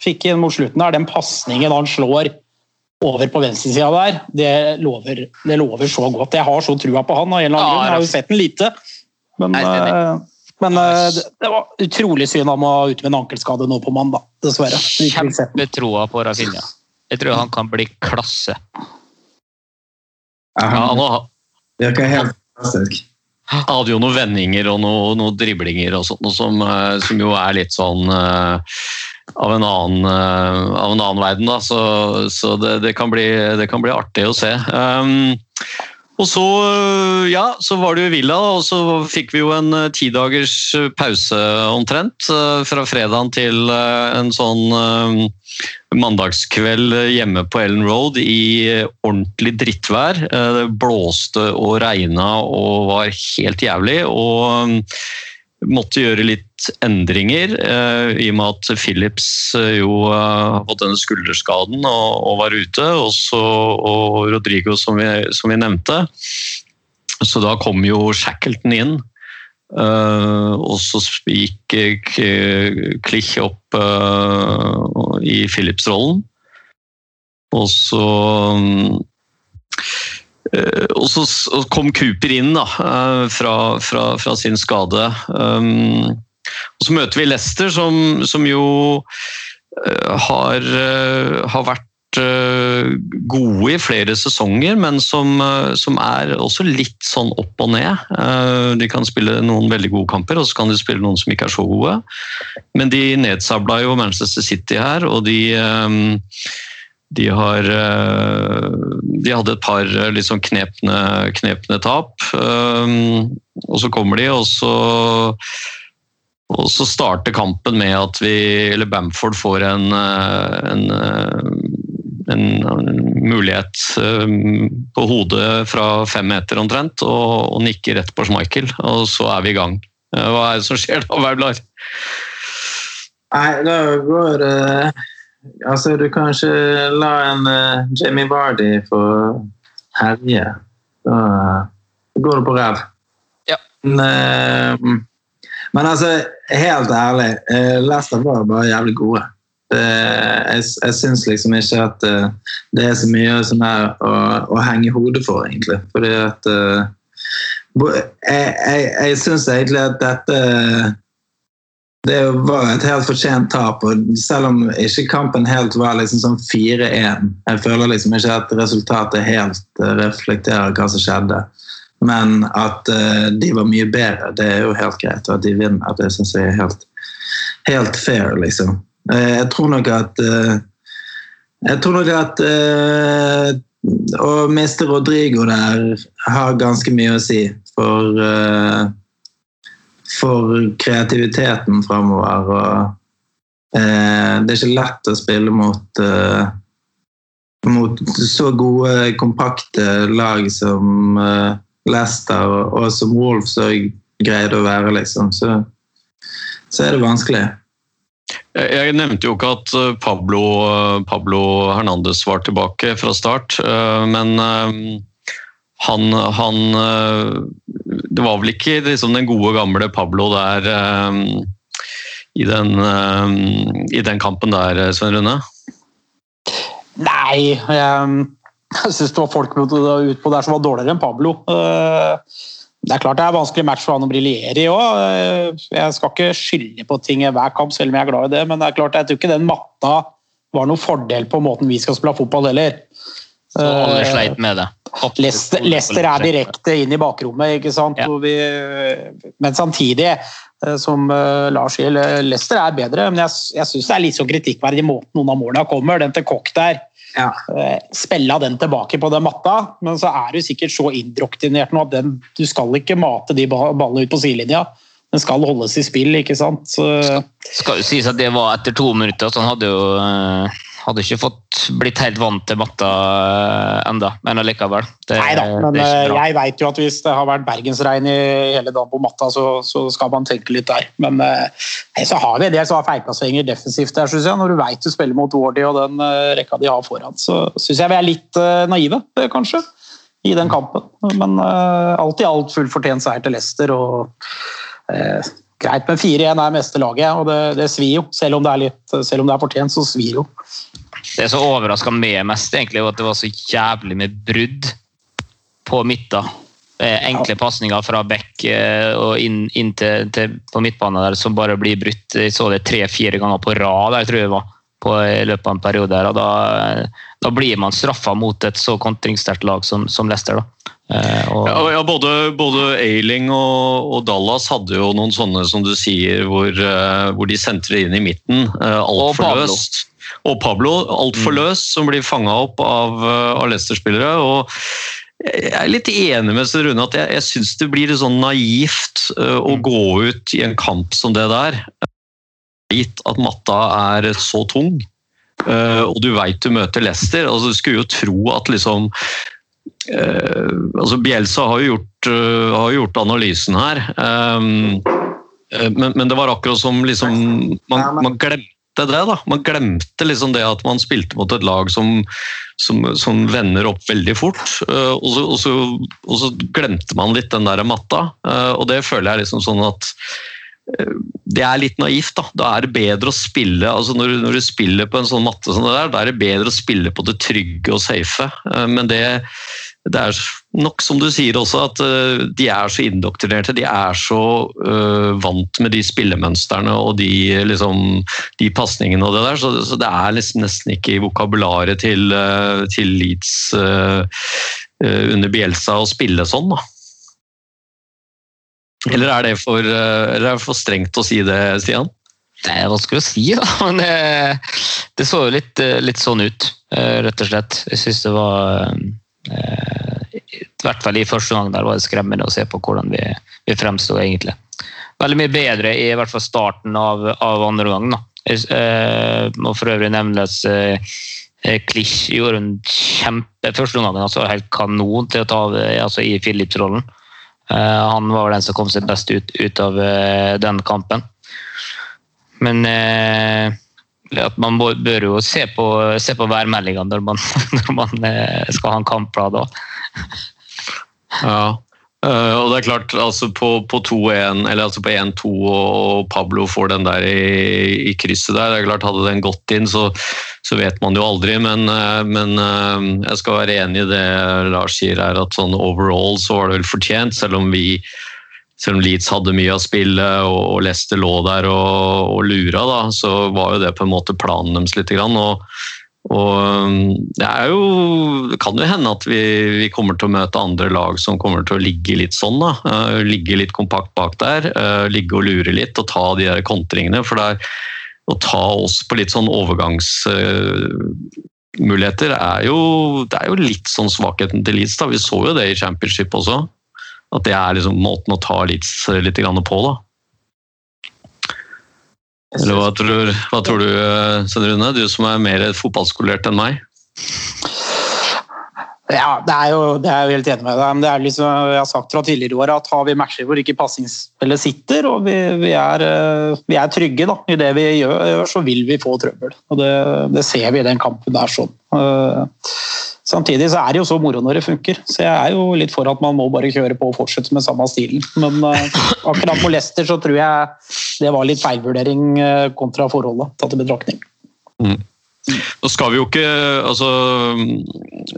Speaker 2: fikk inn mot slutten her, den pasningen han slår over på venstresida der, det lover, det lover så godt. Jeg har så trua på han av en eller annen
Speaker 3: Ja,
Speaker 2: grunn. Jeg har jo sett den lite. Men,
Speaker 3: Nei,
Speaker 2: eh, men eh, det, det var utrolig synd han må ut med en ankelskade nå på mandag, dessverre. Ikke.
Speaker 3: Kjempetroa på Rafinha. Jeg tror han kan bli klasse.
Speaker 4: Ja, han
Speaker 1: han har-
Speaker 4: virker helt fantastisk.
Speaker 1: Han hadde jo noen vendinger og noen noen driblinger og sånt, noe som, eh, som jo er litt sånn av en annen, eh, av en annen verden. Da. Så, så det, det, kan bli, det kan bli artig å se. Um, og så, ja, så var det jo Villa, og så fikk vi jo en eh, tidagers pause omtrent. eh, Fra fredagen til en sånn mandagskveld hjemme på Ellen Road i ordentlig drittvær. Det blåste og regna og var helt jævlig. Og måtte gjøre litt endringer, eh, i og med at Philips eh, jo eh, har fått denne skulderskaden og, og var ute. Også, og Rodrigo, som vi, som vi nevnte. Så da kom jo Shackleton inn. Og så gikk Klich opp i Philips-rollen. Og så mm, og så kom Cooper inn da, eh, fra, fra, fra sin skade. Um, og så møter vi Leicester, som, som jo eh, har, eh, har vært eh, gode i flere sesonger, men som, eh, som er også litt sånn opp og ned. Eh, De kan spille noen veldig gode kamper, og så kan de spille noen som ikke er så gode. Men de nedsabla jo Manchester City her, og de eh, de har eh, De hadde et par eh, litt sånn knepne, knepne tap. Um, Og så kommer de, og så og så starter kampen med at vi, eller Bamford får en, eh, en, en, mulighet eh, på hodet fra fem meter omtrent, og, og nikker rett på Schmeichel, og så er vi i gang. Hva er det som skjer da, Weiblar?
Speaker 4: Nei, da går eh, Altså, du kan ikke la en uh, Jamie Vardy få herje. Da går det på ræv.
Speaker 3: Ja.
Speaker 4: Men, uh, men altså, helt ærlig, uh, Leicester var bare jævlig gode. Jeg jeg syns liksom ikke at det er så mye sånn her å, å henge hodet for, egentlig. Fordi at Jeg, jeg, jeg syns egentlig at dette det var et helt fortjent tap, og selv om ikke kampen helt var liksom sånn 4-1 Jeg føler liksom ikke at resultatet helt eh, reflekterer hva som skjedde. Men at eh, de var mye bedre, det er jo helt greit. Og at de vinner, det syns jeg er helt, helt fair, liksom. Eh, jeg tror nok at Jeg tror nok at å miste Rodrigo der har ganske mye å si for for kreativiteten framover. Og, eh, det er ikke lett å spille mot, eh, mot så gode, kompakte lag som eh, Leicester og, og som Wolves òg greide å være, liksom. Så, så er det vanskelig.
Speaker 1: Jeg nevnte jo ikke at eh, Pablo, Pablo Hernandez var tilbake fra start, eh, men eh, han, han eh, Det var vel ikke liksom den gode, gamle Pablo der eh, i den, eh, i den kampen der, Svein Rune?
Speaker 2: Nei, jeg, jeg syns det var folk utpå der som var dårligere enn Pablo. Det er klart det er en vanskelig match for han å briljere i òg. Jeg skal ikke skylde på ting i hver kamp, selv om jeg er glad i det, men det er klart jeg tror ikke den matta var noen fordel på måten vi skal spille fotball heller.
Speaker 3: Så alle
Speaker 2: Eh,
Speaker 3: sleit med det.
Speaker 2: Lester, Lester, er direkte inn i bakrommet, ikke sant?
Speaker 3: Ja.
Speaker 2: Vi, men samtidig, eh, som eh, Lars sier, Lester er bedre. Men jeg, jeg syns det er litt sånn kritikkverdig måten noen av målene kommer. Den til Kokk der.
Speaker 4: Ja.
Speaker 2: eh, den tilbake på den matta, men så er du sikkert så indoktrinert nå at den, du skal ikke mate de ballene ut på sidelinja. Den skal holdes i spill, ikke sant. Så,
Speaker 3: skal jo sies at det var etter to minutter, så han hadde jo hadde ikke fått blitt helt vant til matta eh, enda, men allikevel. Det,
Speaker 2: nei da, men
Speaker 3: det
Speaker 2: eh, jeg veit jo at hvis det har vært bergensregn i hele dagen på matta, så, så skal man tenke litt der. Men eh, nei, så har vi det som har feilplasseringer defensivt der, synes jeg. Når du veit du spiller mot Wardy og den rekka de har foran, så syns jeg vi er litt naive, kanskje, i den kampen. Men alt i alt full fortjent seier til Leicester. og eh, Greit, men 4-1 er meste laget, og det, det svir jo. Selv om det er litt, selv om det er fortjent, så svir jo.
Speaker 3: Det som overraska meg mest, egentlig, var at det var så jævlig med brudd på midta. Eh, Enkle pasninger fra back eh, og inn, inn til, til, på midtbanen der som bare blir brutt. Jeg så det tre-fire ganger på rad jeg tror jeg var, på, i løpet av en periode. her, og Da, da blir man straffa mot et så kontringssterkt lag som, som Leicester. da. Eh, og,
Speaker 1: Ja, både, både Ailing og, og Dallas hadde jo noen sånne som du sier, hvor, eh, hvor de sentrer inn i midten.
Speaker 3: Og
Speaker 1: Altfor løst. Og Pablo altfor løst, som blir fanga opp av, eh, av Leicester-spillere. og jeg er litt enig med Rune at jeg, jeg syns det blir sånn naivt eh, å gå ut i en kamp som det der, gitt at matta er så tung, eh, og du veit du møter Leicester. altså Du skulle jo tro at liksom eh, altså Bielsa har jo gjort, eh, har gjort analysen her. Um, eh, men, men det var akkurat som liksom man, man glemte det. da. Man glemte liksom det at man spilte mot et lag som, som, som vender opp veldig fort. eh, og, så, og, så, og så glemte man litt den der matta. eh, og det føler jeg liksom sånn at eh, det er litt naivt. Da Da er det bedre å spille altså når, når du spiller på en sånn matte som det der, da er det bedre å spille på det trygge og safe. Eh, Men det, det er nok som du sier også, at eh, de er så indoktrinerte. De er så uh, vant med de spillemønstrene og de, liksom, de pasningene og det der, så, så det er liksom nesten ikke i vokabularet til, uh, til Leeds uh, under Bielsa å spille sånn, da. Eller er det for, er det for strengt å si det, Stian?
Speaker 3: Det er vanskelig å si, da. Men det, det så jo litt, litt sånn ut, rett og slett. Jeg syns det var eh, I hvert fall i første gang der var det skremmende å se på hvordan vi, vi fremsto, egentlig. Veldig mye bedre i, hvert fall starten av, av andre omgang. Eh, må for øvrig nevnes eh, Klich gjorde en kjempe første omgang, altså helt kanon til å ta av eh, altså i Philips-rollen. Eh, han var den som kom seg best ut, ut av eh, den kampen. Men eh, man bør jo se på, se på værmeldingene når når man eh, skal ha en kampplan. da.
Speaker 1: Ja. Uh, og det er klart, altså på, på 2-1, eller altså på 1-2 og Pablo får den der i, i krysset der, det er klart hadde den gått inn, så, så vet man jo aldri, men, uh, men uh, jeg skal være enig i det Lars sier her, at sånn overall så var det vel fortjent, selv om vi selv om Leeds hadde mye av spillet og, og Leicester lå der og, og lura, da, så var jo det på en måte planen deres litt. Grann, og, og um, det er jo Det kan jo hende at vi, vi, kommer til å møte andre lag som kommer til å ligge litt sånn. da, uh, Ligge litt kompakt bak der, uh, ligge og lure litt og ta de der kontringene. For det er å ta oss på litt sånn overgangsmuligheter uh, er jo, det er jo litt sånn svakheten til Leeds. da, Vi så jo det i championship også. At det er liksom måten å ta Leeds litt på, da. Eller hva tror, hva tror du, Svein Rune? Du som er mer fotballskolert enn meg?
Speaker 2: Ja, det er jo, det er jo helt enig med deg. Men det er liksom, jeg har sagt fra tidligere år at har vi matcher hvor ikke passingsspillet sitter, og vi, vi, er, eh, vi, er, trygge da, i det vi gjør, så vil vi få trøbbel. Og det, det ser vi i den kampen der sånn. Samtidig så er det jo så moro når det funker, så jeg er jo litt for at man må bare kjøre på og fortsette med samme stilen. Men uh, akkurat på Leicester så tror jeg det var litt feilvurdering uh, kontra forholdet, tatt i betraktning.
Speaker 1: Mm. Nå skal vi jo ikke altså,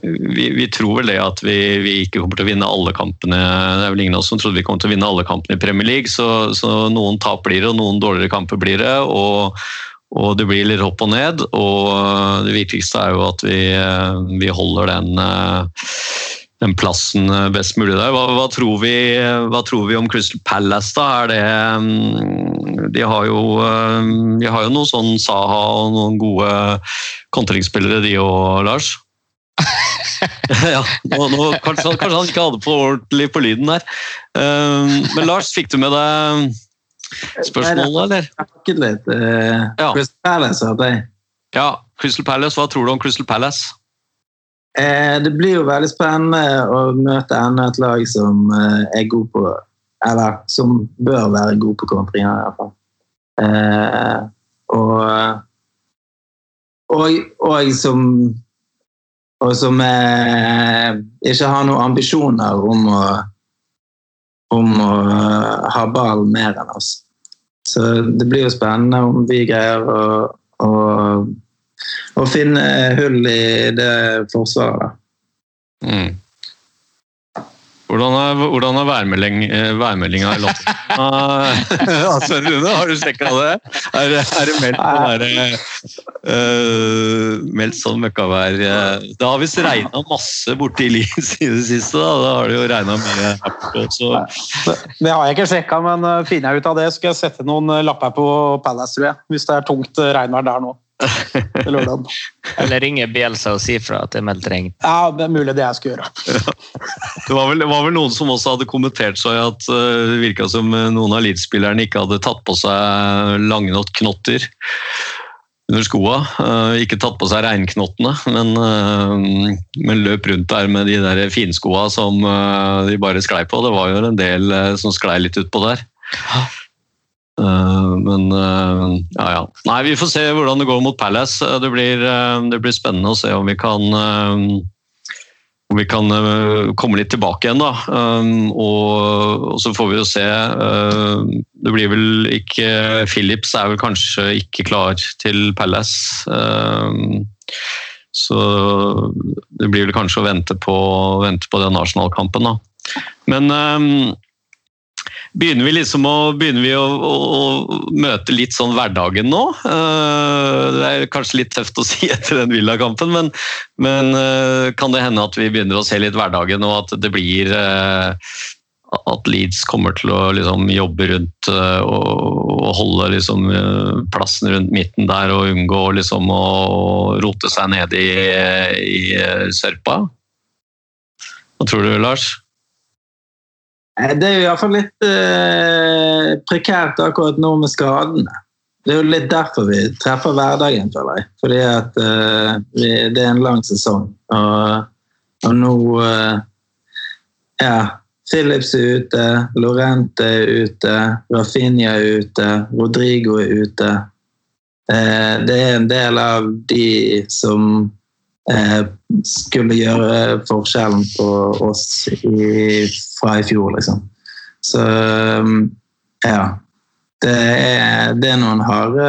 Speaker 1: vi, vi, tror vel det at vi, vi, ikke kommer til å vinne alle kampene. Det er vel ingen av oss som trodde vi kom til å vinne alle kampene i Premier League, så, så noen tap blir det, og noen dårligere kamper blir det. og, og det blir litt opp og ned. Og det viktigste er jo at vi, vi holder den, den, plassen best mulig der. Hva, hva, tror vi, hva, tror vi, om Crystal Palace, da? Det de har jo, de har jo noe sånn Saha og noen gode kontringsspillere, de òg, Lars? ja, nå, nå, kanskje, kanskje, han ikke hadde på ordentlig på lyden der. Men Lars, fikk du med deg spørsmålet, eller?
Speaker 4: Jeg snakket litt. Uh, ja. Crystal Palace hadde jeg.
Speaker 1: Ja, Crystal Palace. Hva tror du om Crystal Palace?
Speaker 4: Eh, det blir jo veldig spennende å møte enda et lag som eh, er god på Eller som bør være god på kontringer, iallfall. Eh, og, og, og som og som eh, ikke har noen ambisjoner om å, om å ha ball mer enn oss. Så det blir jo spennende om vi greier å, å, å finne hull i det forsvaret. Mm.
Speaker 1: Hvordan er, hvordan er værmelding, eh, værmeldinga i London? altså, Rune, har du sjekka det? Er, er, det meldt sånn der, uh, meldt sånn møkkavær? Det har visst regna masse borti livet i det siste. Da, da har det jo regna mye også.
Speaker 2: Det har jeg ikke sjekka, men finner jeg ut av det, skal jeg sette noen lapper på Palace, tror jeg. Hvis det er tungt regnvær der nå.
Speaker 3: Eller ringe Bielsa og si fra at det er meldt regn.
Speaker 2: Ja, det er mulig det jeg skal gjøre.
Speaker 1: Ja. Det, var vel, det, var vel, noen som også hadde kommentert seg at uh, det virka som noen av Leeds-spillerne ikke hadde tatt på seg langnått knotter under skoa. Uh, ikke tatt på seg regnknottene, men, men, løp rundt der med de der finskoa som de bare sklei på. Det var jo en del som sklei litt utpå der. Eh, men eh, ja, ja. Nei, vi får se hvordan det går mot Palace. Eh, det blir, det blir spennende å se om vi kan om vi kan komme litt tilbake igjen, da. Og, så får vi jo se. Det blir vel ikke Philips er vel kanskje ikke klar til Palace. Så det blir vel kanskje å vente på, vente på den Arsenal-kampen, da. Men begynner vi liksom å, begynner vi å, å, møte litt sånn hverdagen nå? Eh, det er kanskje litt tøft å si etter den Villa-kampen, men, men eh, kan det hende at vi begynner å se litt hverdagen, og at det blir eh, at Leeds kommer til å liksom, jobbe rundt og, holde liksom, plassen rundt midten der og unngå liksom, å rote seg ned i, i sørpa? Hva tror du, Lars?
Speaker 4: Eh, Det er jo iallfall litt eh, prekært akkurat nå med skadene. Det er jo litt derfor vi treffer hverdagen, føler jeg. Fordi at eh, vi, det er en lang sesong. Og, og nå eh, Ja. Philips er ute, Lorente er ute, Rafinha er ute, Rodrigo er ute. Eh, det er en del av de som skulle gjøre forskjellen på oss i, fra i fjor, liksom. Så um, ja. Det er, det er noen harde,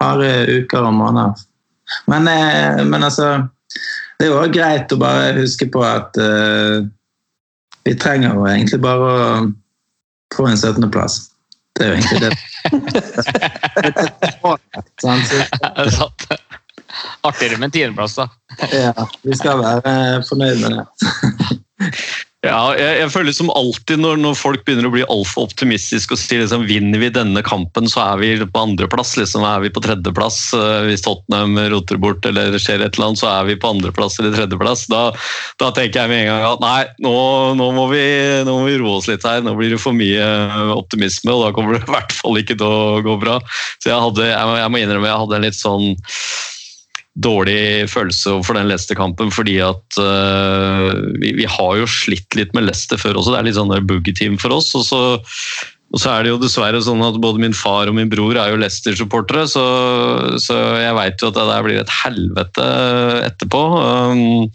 Speaker 4: harde uker og måneder. Men, eh, men altså Det er jo greit å bare huske på at uh, vi trenger jo egentlig bare å få en 17.-plass. Det er jo egentlig det.
Speaker 3: Det er sant. Artigere med en tiendeplass, da.
Speaker 4: ja, vi skal være fornøyd med det.
Speaker 1: Ja, jeg, jeg føler som alltid når, når folk begynner å bli altfor optimistiske og sier liksom, vinner vi denne kampen, så er vi på andreplass. Liksom, er vi på tredjeplass. Eh, Hvis Tottenham roter bort eller det skjer et eller annet, så er vi på andreplass eller tredjeplass. Da, da tenker jeg med en gang at nei, nå, nå, må vi, nå må vi roe oss litt her. Nå blir det for mye optimisme, og da kommer det i hvert fall ikke til å gå bra. Så jeg, hadde, jeg, jeg må innrømme jeg hadde en litt sånn dårlig følelse for den Leicester-kampen, fordi at uh, vi, vi, har jo slitt litt med Leicester før også. Det er litt sånn boogie-team for oss. og så, og så er det jo dessverre sånn at både min far og min bror er jo Leicester-supportere, så, så, jeg veit jo at det der blir et helvete etterpå. Um,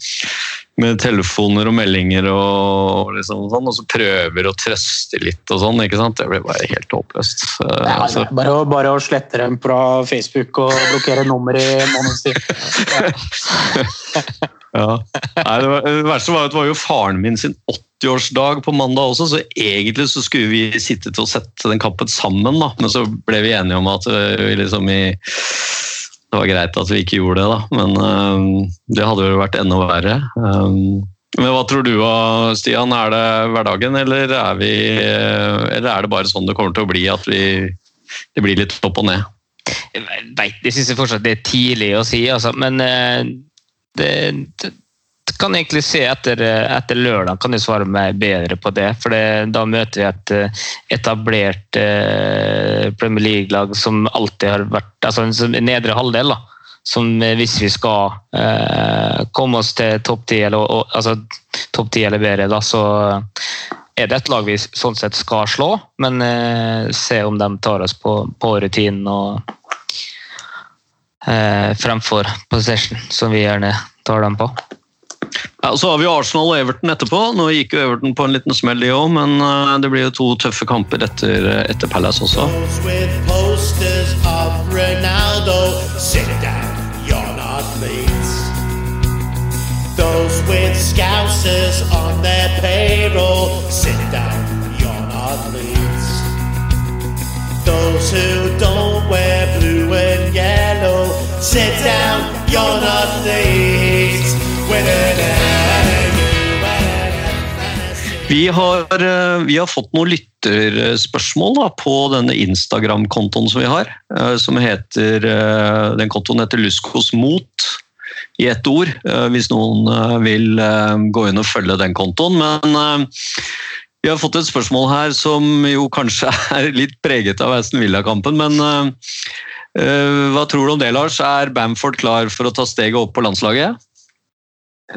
Speaker 1: med telefoner og meldinger og, liksom sånn, og så prøver å trøste litt og sånn. ikke sant? Det blir bare helt håpløst. Uh,
Speaker 2: Ja,
Speaker 1: så-
Speaker 2: bare, bare å slette dem fra Facebook og blokkere nummer i månedens tid.
Speaker 1: Ja. Nei, det, var, det verste var at det var jo faren min sin 80-årsdag på mandag også, så egentlig så skulle vi sitte til å sette den kampen sammen, da. men så ble vi enige om at eh, vi liksom i Det var greit at vi ikke gjorde det, da, men eh, det hadde vel vært enda verre. Um, men hva tror du, Stian? Er det hverdagen, eller er, vi, eller er det bare sånn det kommer til å bli, at vi, det blir litt opp og ned?
Speaker 3: Jeg veit, jeg syns fortsatt det er tidlig å si, altså. men uh, det, det kan egentlig se etter, eh, etter lørdag, kan jeg svare meg bedre på det. For det, da møter vi et eh, etablert eh, Premier League-lag som alltid har vært altså en nedre halvdel. da som eh, hvis vi skal eh, komme oss til topp ti eller, altså, topp 10 eller bedre, da, så er det et lag vi sånn sett skal slå. Men eh, se om de tar oss på, på rutinen og fremfor possession, som vi gjerne tar dem på.
Speaker 1: Ja, så har vi Arsenal og Everton etterpå. Nå gikk jo Everton på en liten smell, de men eh, det blir jo to tøffe kamper etter, etter Palace også.
Speaker 6: Those with scousers on their payroll, sit down, you're not leads. Those who don't wear blue and yellow, sit down, you're not leads.
Speaker 1: Vi har, eh, vi har fått noen lytterspørsmål da, på denne Instagram-kontoen som vi har. eh, Som heter, eh, den kontoen heter Luskos Mot i ett ord, hvis noen vil gå inn og følge den kontoen. Men vi har fått et spørsmål her som jo kanskje er litt preget av Aston Villa-kampen. Men hva tror du om det, Lars? Er Bamford klar for å ta steget opp på landslaget?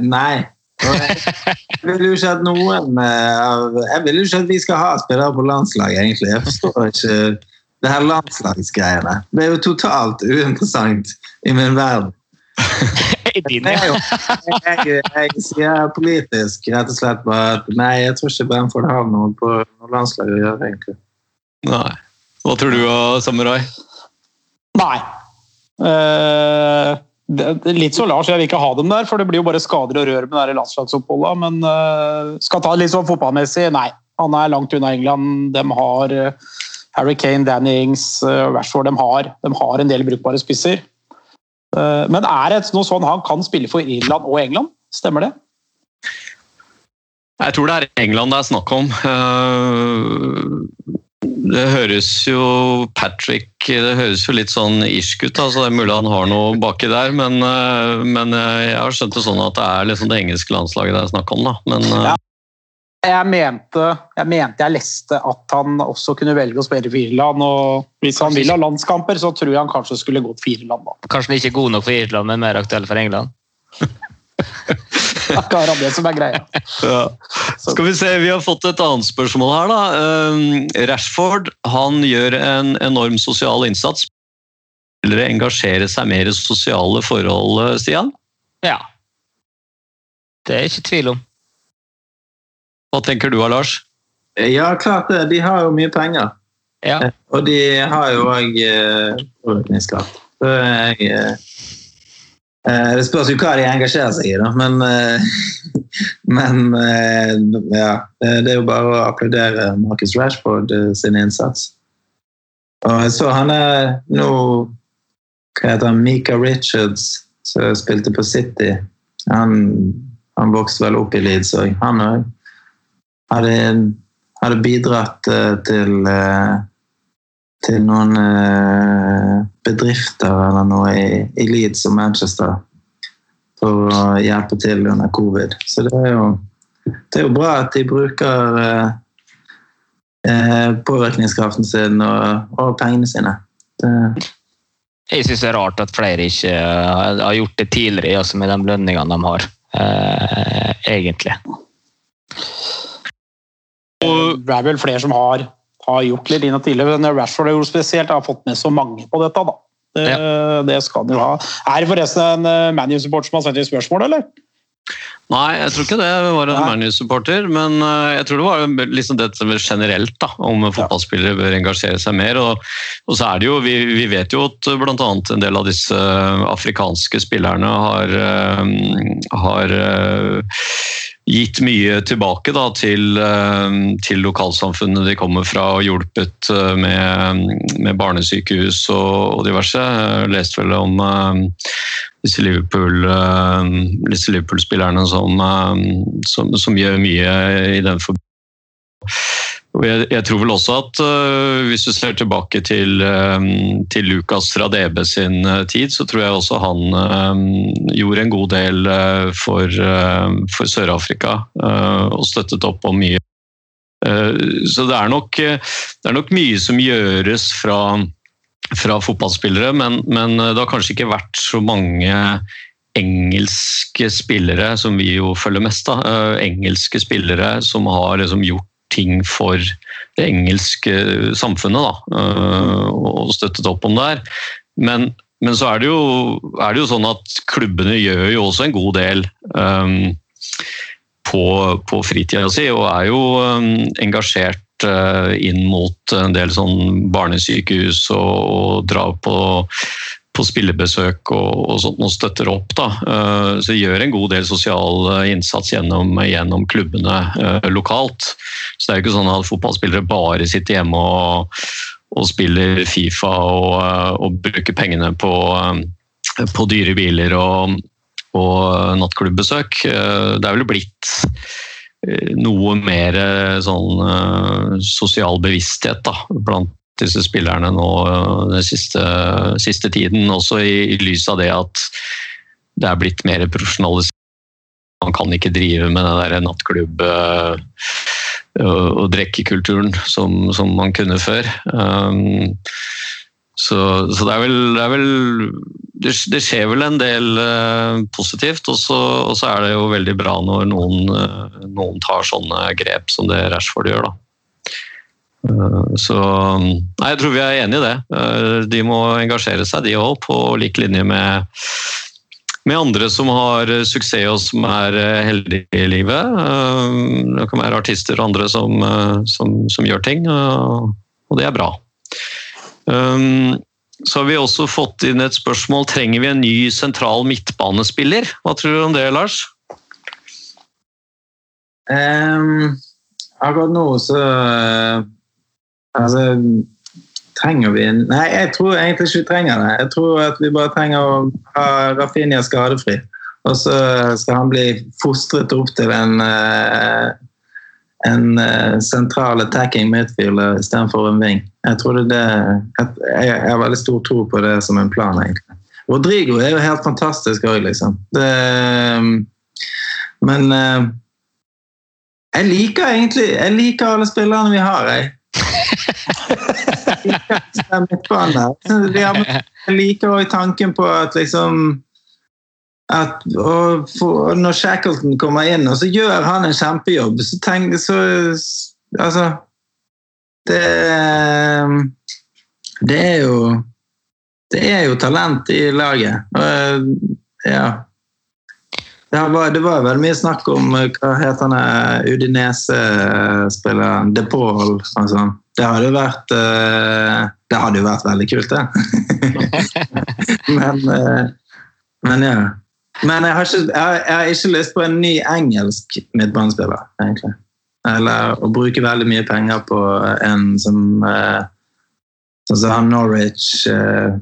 Speaker 4: Nei. Jeg vil jo ikke at noen eh, av Jeg vil jo ikke at vi skal ha spillere på landslaget, egentlig. Jeg forstår ikke det her landslagsgreiene. Det er jo totalt uinteressant i min verden.
Speaker 3: I din,
Speaker 4: Det
Speaker 3: ja.
Speaker 4: jeg, jeg sier politisk rett og slett bare at nei, jeg tror ikke Bamford har noe på landslaget landslag å gjøre, egentlig.
Speaker 1: Nei. Hva tror du, Samurai?
Speaker 2: Nei. Eh, det, litt så Lars, jeg vil ikke ha dem der, for det blir jo bare skader og rør med det landslagsoppholdet. Men uh, skal ta det litt sånn fotballmessig, nei. Han er langt unna England. De har uh, Harry Kane, Dannings, uh, Rashford. De har, de har en del brukbare spisser. Uh, men er det noe sånn han kan spille for Irland og England? Stemmer det?
Speaker 1: Jeg tror det er England det er snakk om. Eh, Det høres jo Patrick Det høres jo litt sånn irsk ut, altså så det er mulig han har noe baki der. Men, eh, men eh, jeg har skjønt det sånn at det er liksom det engelske landslaget det er snakk om. da. Men eh,
Speaker 2: Ja. Jeg mente, jeg mente jeg leste at han også kunne velge å spille for Irland. og Hvis han vil ha landskamper, så tror jeg han kanskje skulle gått for Irland. da.
Speaker 3: Kanskje han ikke er god nok for Irland, men mer aktuell for England?
Speaker 2: Akkurat det som er greia.
Speaker 1: Ja. Skal vi se, vi har fått et annet spørsmål her. da. Eh, Rashford han gjør en enorm sosial innsats. Spillere engasjere seg mer i sosiale forhold, eh, Stian?
Speaker 3: Ja. Det er ikke tvil om.
Speaker 1: Hva tenker du, Lars?
Speaker 4: Ja, klart det. De har jo mye penger.
Speaker 3: Ja.
Speaker 4: Og de har jo òg ordningskraft. Så jeg eh, eh, Det spørs jo hva de engasjerer seg i, da. Men, eh, men eh, ja. Det er jo bare å applaudere Marcus Rashford eh, sin innsats. Og jeg så han er nå Hva heter han? Mika Richards, som spilte på City. Han, han vokste vel opp i Leeds òg. Han òg hadde, hadde bidratt eh, til eh, til noen eh, bedrifter eller noe i, i Leeds og Manchester for å hjelpe til under covid. Så det er jo, det er jo bra at de bruker eh, eh, påvirkningskraften sin og, og pengene sine. Det,
Speaker 3: Jeg syns det er rart at flere ikke har har gjort det tidligere, altså med de lønningene de har. Eh, egentlig.
Speaker 2: Det er vel flere som har, har gjort litt inn og tidligere, men Rashford har gjort spesielt, har fått med så mange på dette. da. Det, det skal han jo ha. Er det forresten en ManU-support som har sendt inn spørsmål, eller?
Speaker 1: Nei, jeg tror ikke det var en. ManU-supporter, men eh, jeg tror det var liksom dette generelt, da, om fotballspillere bør engasjere seg mer. Og, og så er det jo, vi, vi vet jo at bl.a. en del av disse afrikanske spillerne har, eh, har eh, gitt mye tilbake da, til, eh, til lokalsamfunnet de kommer fra, og hjulpet eh, med, med barnesykehus og, og diverse. Jeg leste vel om eh, disse Liverpool-spillerne Liverpool som, som, som gjør mye i den forbindelse. Jeg, jeg tror vel også at uh, hvis du ser tilbake til, um, til Lukas fra DB sin uh, tid, så tror jeg også han um, gjorde en god del uh, for, for Sør-Afrika og støttet opp om mye. Så det er, nok, det er nok mye som gjøres fra, fra fotballspillere, men, men det har kanskje ikke vært så mange engelske spillere, som vi jo følger mest øh, engelske spillere som har liksom gjort ting for det engelske samfunnet da, øh, og støttet opp om det her. Men, men så er det, jo, er det jo sånn at klubbene gjør jo også en god del um, på, på fritida si, og er jo um, engasjert inn mot en del sånn barnesykehus og, og dra på på spillebesøk og, og sånt, og støtter opp. Da. Så Så gjør en god del sosial eh, innsats gjennom, gjennom klubbene eh, lokalt. Så det er jo ikke sånn at fotballspillere bare sitter hjemme og, og spiller Fifa og, eh, og bruker pengene på, eh, på dyre biler og, og nattklubbesøk. Eh, Det er vel blitt eh, noe mer eh, sånn eh, sosial bevissthet da, blant disse spillerne nå eh, den siste, siste tiden, også i, i lys av det at det er blitt mer profesjonalisert. Man kan ikke drive med den der nattklubb eh, og drikkekulturen som, som man kunne før. Um, så, så det er vel, det, er vel det, det skjer vel en del uh, positivt, og så, er det jo veldig bra når noen, uh, noen tar sånne grep som det Rashford gjør. da. Eh, Så nei, jeg tror vi er enige i det. Eh, De må engasjere seg, de òg, på lik linje med, med andre som har suksess og som er eh, heldige i livet. Det kan være artister og andre som, som, som gjør ting, og det er bra. Så har vi også fått inn et spørsmål trenger vi en ny sentral midtbanespiller. Hva tror du om det, Lars?
Speaker 4: Um, akkurat nå så Altså Trenger vi Nei, jeg tror egentlig ikke vi trenger det. Jeg tror at vi bare trenger å ha Rafinha skadefri. Og så skal han bli fostret opp til en eh, en eh, sentral attacking midfielder istedenfor en wing. Jeg det jeg, har veldig stor tro på det som en plan, egentlig. Rodrigo er jo helt fantastisk òg, liksom. Det, men eh, jeg liker egentlig Jeg liker alle spillerne vi har, jeg. Jeg liker òg tanken på at liksom at og for, Når Shackleton kommer inn, og så gjør han en kjempejobb, så tenk så Altså Det Det er jo Det er jo talent i laget. Og, ja. Var, det var veldig mye snakk om hva het han Udinese-spilleren De Paul sånn. Det hadde jo vært Det hadde jo vært veldig kult, det. men, men ja. Men jeg har, ikke, jeg, har, ikke, lyst på en ny engelsk midtbanespiller, egentlig. Eller å bruke veldig mye penger på en som eh, Sånn som han Norwich eh,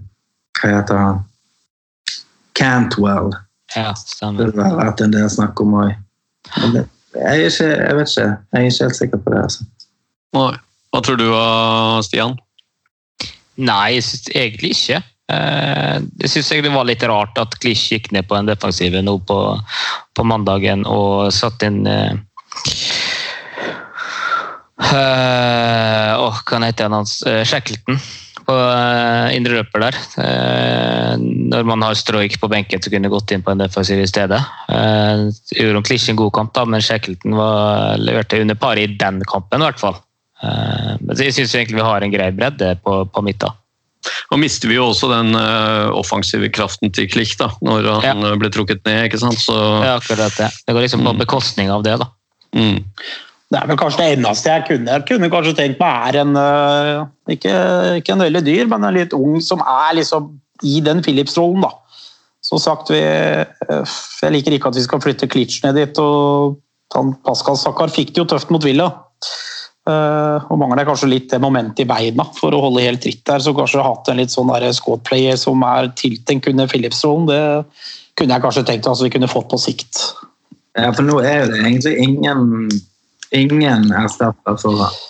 Speaker 4: Hva heter han? Cantwell.
Speaker 3: Ja, stemmer.
Speaker 4: Det har vært en del snakk om òg. Jeg, ikke, jeg vet ikke. Jeg er ikke helt sikker på det. Altså.
Speaker 1: Hva tror du, Stian?
Speaker 3: Nei, egentlig ikke. Jeg syns det var litt rart at Klisj gikk ned på en defensive nå på, på mandagen og satte inn uh, uh, Hva heter han hans? Uh, Shackleton på uh, indre løper der. når man har Stroik på benken, så kunne gått inn på en defensiv i stedet. Gjorde Klisj en god kamp, da, men Shackleton var, leverte under par i den kampen, i hvert fall. men jeg syns egentlig vi har en grei bredde på, på midten.
Speaker 1: Og mister vi jo også den uh, offensive kraften til Klich da, når han ja. ble trukket ned. ikke sant? Så,
Speaker 3: ja, akkurat det. Det går liksom på mm. bekostning av det. da.
Speaker 1: Mm.
Speaker 2: Det er vel kanskje det eneste jeg kunne, jeg kunne kanskje tenkt meg er en uh, ikke, ikke, en veldig dyr, men en litt ung som er liksom i den Philips-rollen. da. Som sagt, vi, uh, Jeg liker ikke at vi skal flytte Klitsch ned dit. og Pascal Sakkar fikk det jo tøft mot Villa. Uh, og mangler kanskje litt det momentet i beina for å holde helt tritt der. Så kanskje hatt en litt sånn squad-player som er tiltenkt under Philips-rollen, det kunne jeg kanskje tenkt at vi kunne fått på sikt.
Speaker 4: Ja, for nå er det egentlig ingen, ingen erstatter for han.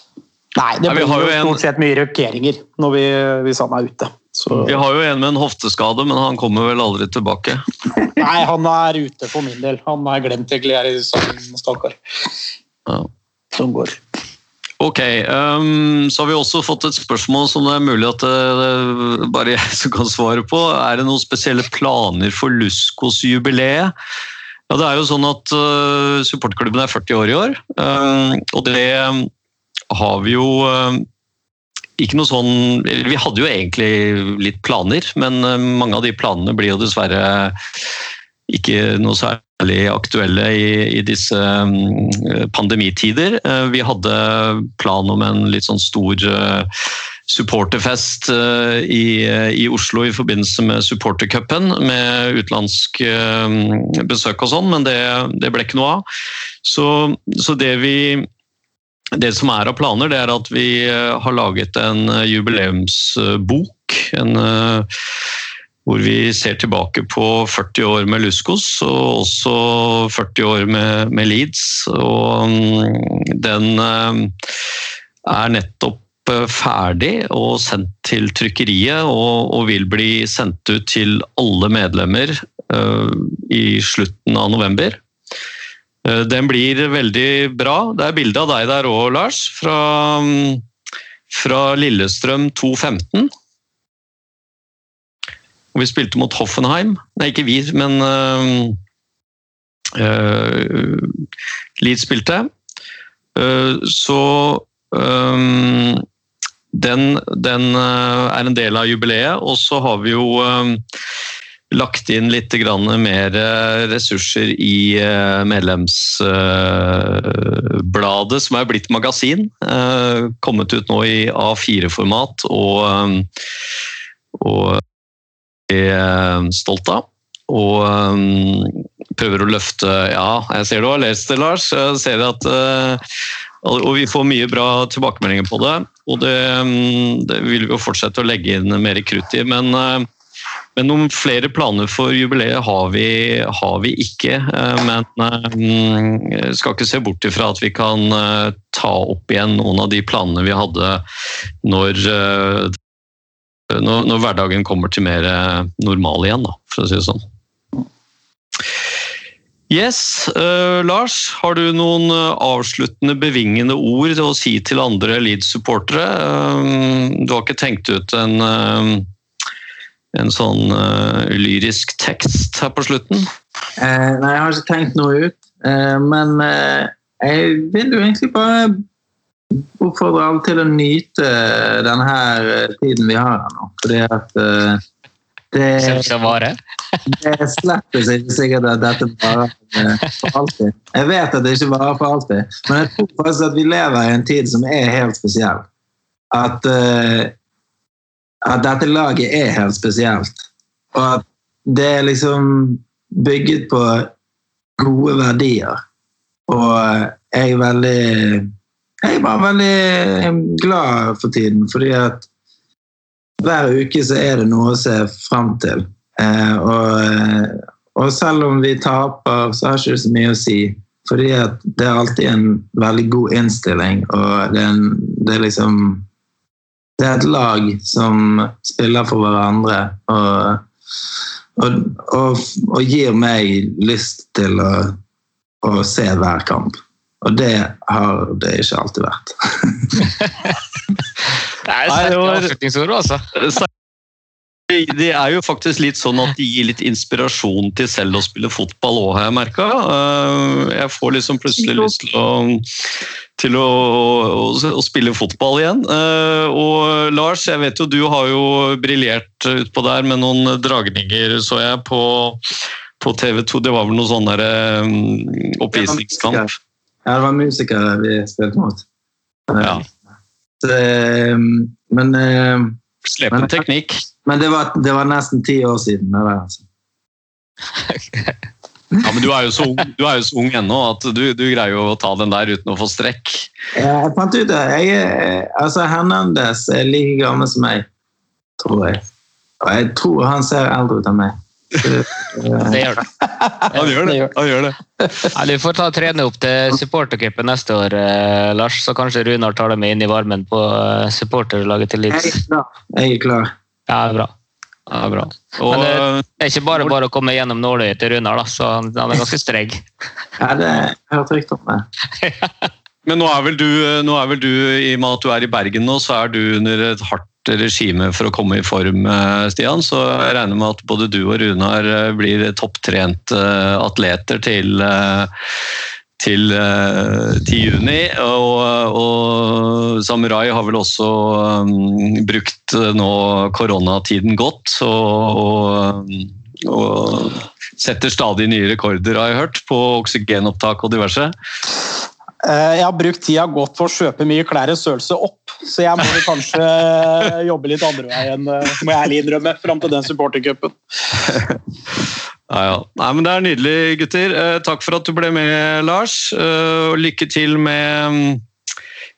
Speaker 2: Nei, det blir jo stort sett mye rokeringer når vi, hvis han er ute. Så.
Speaker 1: Vi har jo en med en hofteskade, men han kommer vel aldri tilbake?
Speaker 2: Nei, han er ute for min del. Han er glemt egentlig her i salen, stakkar.
Speaker 1: Ja.
Speaker 2: Sånn går.
Speaker 1: Ok, um, Så har vi også fått et spørsmål som det er mulig at det, det bare jeg som kan svare på. Er det noen spesielle planer for Luskos-jubileet? Ja, det er jo sånn at uh, Supportklubben er 40 år i år. uh, og det har vi jo uh, ikke noe sånn Vi hadde jo egentlig litt planer, men mange av de planene blir jo dessverre ikke noe særlig aktuelle i, i disse pandemitider. Vi hadde plan om en litt sånn stor supporterfest uh, i, i, Oslo i forbindelse med supportercupen, med utenlandsk um, besøk og sånn, men det, det, ble ikke noe av. Så, så det vi det som er av planer, det er at vi har laget en jubileumsbok. En hvor vi ser tilbake på 40 år med Luskos og også 40 år med, med Leeds. Og mm, den eh, er nettopp eh, ferdig og sendt til trykkeriet og, og vil bli sendt ut til alle medlemmer uh, i slutten av november. Uh, den blir veldig bra. Det er bilde av deg der òg, Lars, fra, um, fra Lillestrøm 215. Og vi spilte mot Hoffenheim. Nei, ikke vi, men uh, Leeds spilte. Så um, den, den er en del av jubileet. Og så har vi jo lagt inn litt mer ressurser i medlemsbladet, som er blitt magasin. Kommet ut nå i A4-format og og er stolt av. Og prøver å løfte Ja, jeg ser du har lest det, Lars. Jeg ser at og vi får mye bra tilbakemeldinger på det. Og det, um, det vil vi jo fortsette å legge inn mer krutt i. Men, uh, men noen flere planer for jubileet har vi, har vi ikke. Uh, men um, jeg skal ikke se bort ifra at vi kan ta opp igjen noen av de planene vi hadde når når, når hverdagen kommer til mer eh, normal igjen, da, for å si det sånn. Yes, uh, Lars. Har du noen eh, avsluttende bevingende ord å si til andre Leeds-supportere? Uh, du har ikke tenkt ut en, uh, en sånn lyrisk tekst her på slutten?
Speaker 4: Nei, jeg har ikke tenkt noe ut. Men jeg vil jo egentlig bare oppfordre alle til å nyte denne tiden vi har her nå. Fordi at det,
Speaker 3: skal vare.
Speaker 4: det ikke sikkert at dette varer for alltid. Jeg vet at det ikke varer for alltid, men jeg tror faktisk at vi lever i en tid som er helt spesiell. At, uh, at dette laget er helt spesielt. Og at det er liksom bygget på gode verdier. Og jeg er veldig Jeg er bare veldig glad for tiden, fordi at hver uke så er det noe å se fram til. Eh, og, eh, og selv om vi taper, så har ikke det så mye å si. Fordi det er alltid en veldig god innstilling, og det er, en, det er liksom Det er et lag som spiller for hverandre og, og, og, og gir meg lyst til å, å se hver kamp. Og det har det ikke alltid vært.
Speaker 3: Det er sterke avslutningsord, altså.
Speaker 1: Det er jo faktisk litt sånn at de gir litt inspirasjon til selv å spille fotball òg, har jeg merka. Jeg får liksom plutselig lyst til å, til å, å, å spille fotball igjen. Eh, Og Lars, jeg vet jo du har jo briljert utpå der med noen dragninger, så jeg, på, på TV 2. Det var vel noe sånn eh, oppvisningskamp.
Speaker 4: Ja, det var musikere vi spilte mot.
Speaker 1: Ja.
Speaker 4: Så, eh, men eh,
Speaker 1: Slepen teknikk.
Speaker 4: men det, var, det var nesten ti år siden. Det der, altså.
Speaker 1: Ja, men du er jo så ung, du jo så ung ennå at du, du greier jo å ta den der uten å få strekk.
Speaker 4: Jeg fant ut det. Jeg, er- altså Hernandez er like gammel som meg, tror jeg. Og jeg tror han ser eldre ut enn meg. Eh,
Speaker 3: Det gjør det.
Speaker 1: Han gjør det. Han gjør det.
Speaker 3: Ja, du får ta trene opp til supportercupen neste år, eh, Lars. Så kanskje Runar tar dem inn i varmen på eh, supporterlaget til
Speaker 4: jeg er klar. Jeg er klar.
Speaker 3: Ja, bra.
Speaker 1: Ja, bra. Og,
Speaker 3: Men det- Det er ikke bare bare å komme gjennom nåløyet til Runar, da, så han han er ganske streng.
Speaker 4: Ja, det jeg har hørt rykter om det.
Speaker 1: Men nå er, vel du, nå er vel du, i og med at du er i Bergen nå, så er du under et hardt regime for å komme i form, eh, Stian. Så jeg regner med at både du og Runar eh, blir topptrente eh, atleter til, til, til juni. Og, og Samurai har vel også brukt nå koronatiden godt. og, og og setter stadig nye rekorder, har jeg hørt, på oksygenopptak og diverse.
Speaker 2: Jeg har brukt tida godt på å kjøpe mye klær i størrelse opp, så jeg må kanskje jobbe litt andre veien, eh, må jeg ærlig innrømme, fram til den supportercupen.
Speaker 1: Ja, ja. Nei, men Det er nydelig, gutter. Eh, takk for at du ble med, Lars. Eh, og lykke til med,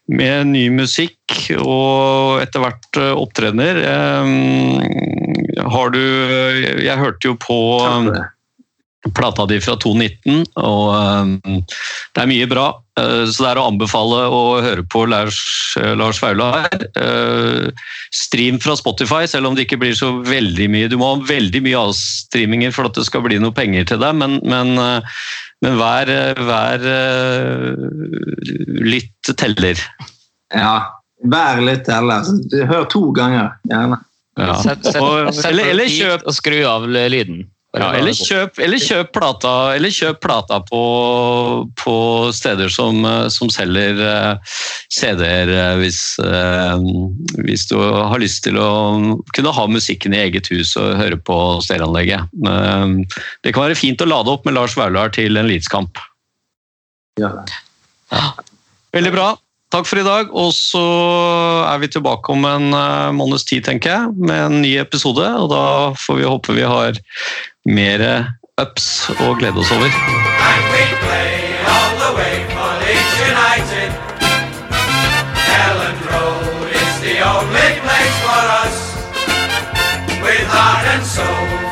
Speaker 1: med ny musikk og etter hvert eh, opptredener. Eh, har du Jeg hørte jo på
Speaker 4: Takk for det.
Speaker 1: Plata di fra 2019, og eh, det er mye bra. Eh, så det er å anbefale å høre på Lars, eh, Lars Vaular. Eh, stream fra Spotify, selv om det ikke blir så veldig mye. Du må ha veldig mye avstreaminger for at det skal bli noe penger til deg, men, men, men hver, hver lytt teller.
Speaker 4: Ja. Vær litt teller. Hør to ganger, gjerne.
Speaker 1: Ja.
Speaker 3: Sett, sett,
Speaker 1: Og,
Speaker 3: sett
Speaker 1: eller,
Speaker 3: på
Speaker 1: eller kjøp
Speaker 3: og skru av lyden.
Speaker 1: Ja, eller kjøp, eller kjøp plata, eller kjøp plata på, på steder som, eh, som selger uh, CD-er, eh, hvis, uh, hvis du har lyst til å kunne ha musikken i eget hus og høre på stereoanlegget. Uh, Det kan være fint å lade opp med Lars Vaular til en Leeds-kamp.
Speaker 4: Ja. ja.
Speaker 1: Veldig bra. Takk for i dag. Og så er vi tilbake om en eh, måneds tid, tenker jeg, med en ny episode. Og da får vi håpe vi har mer ups å glede oss over.
Speaker 7: And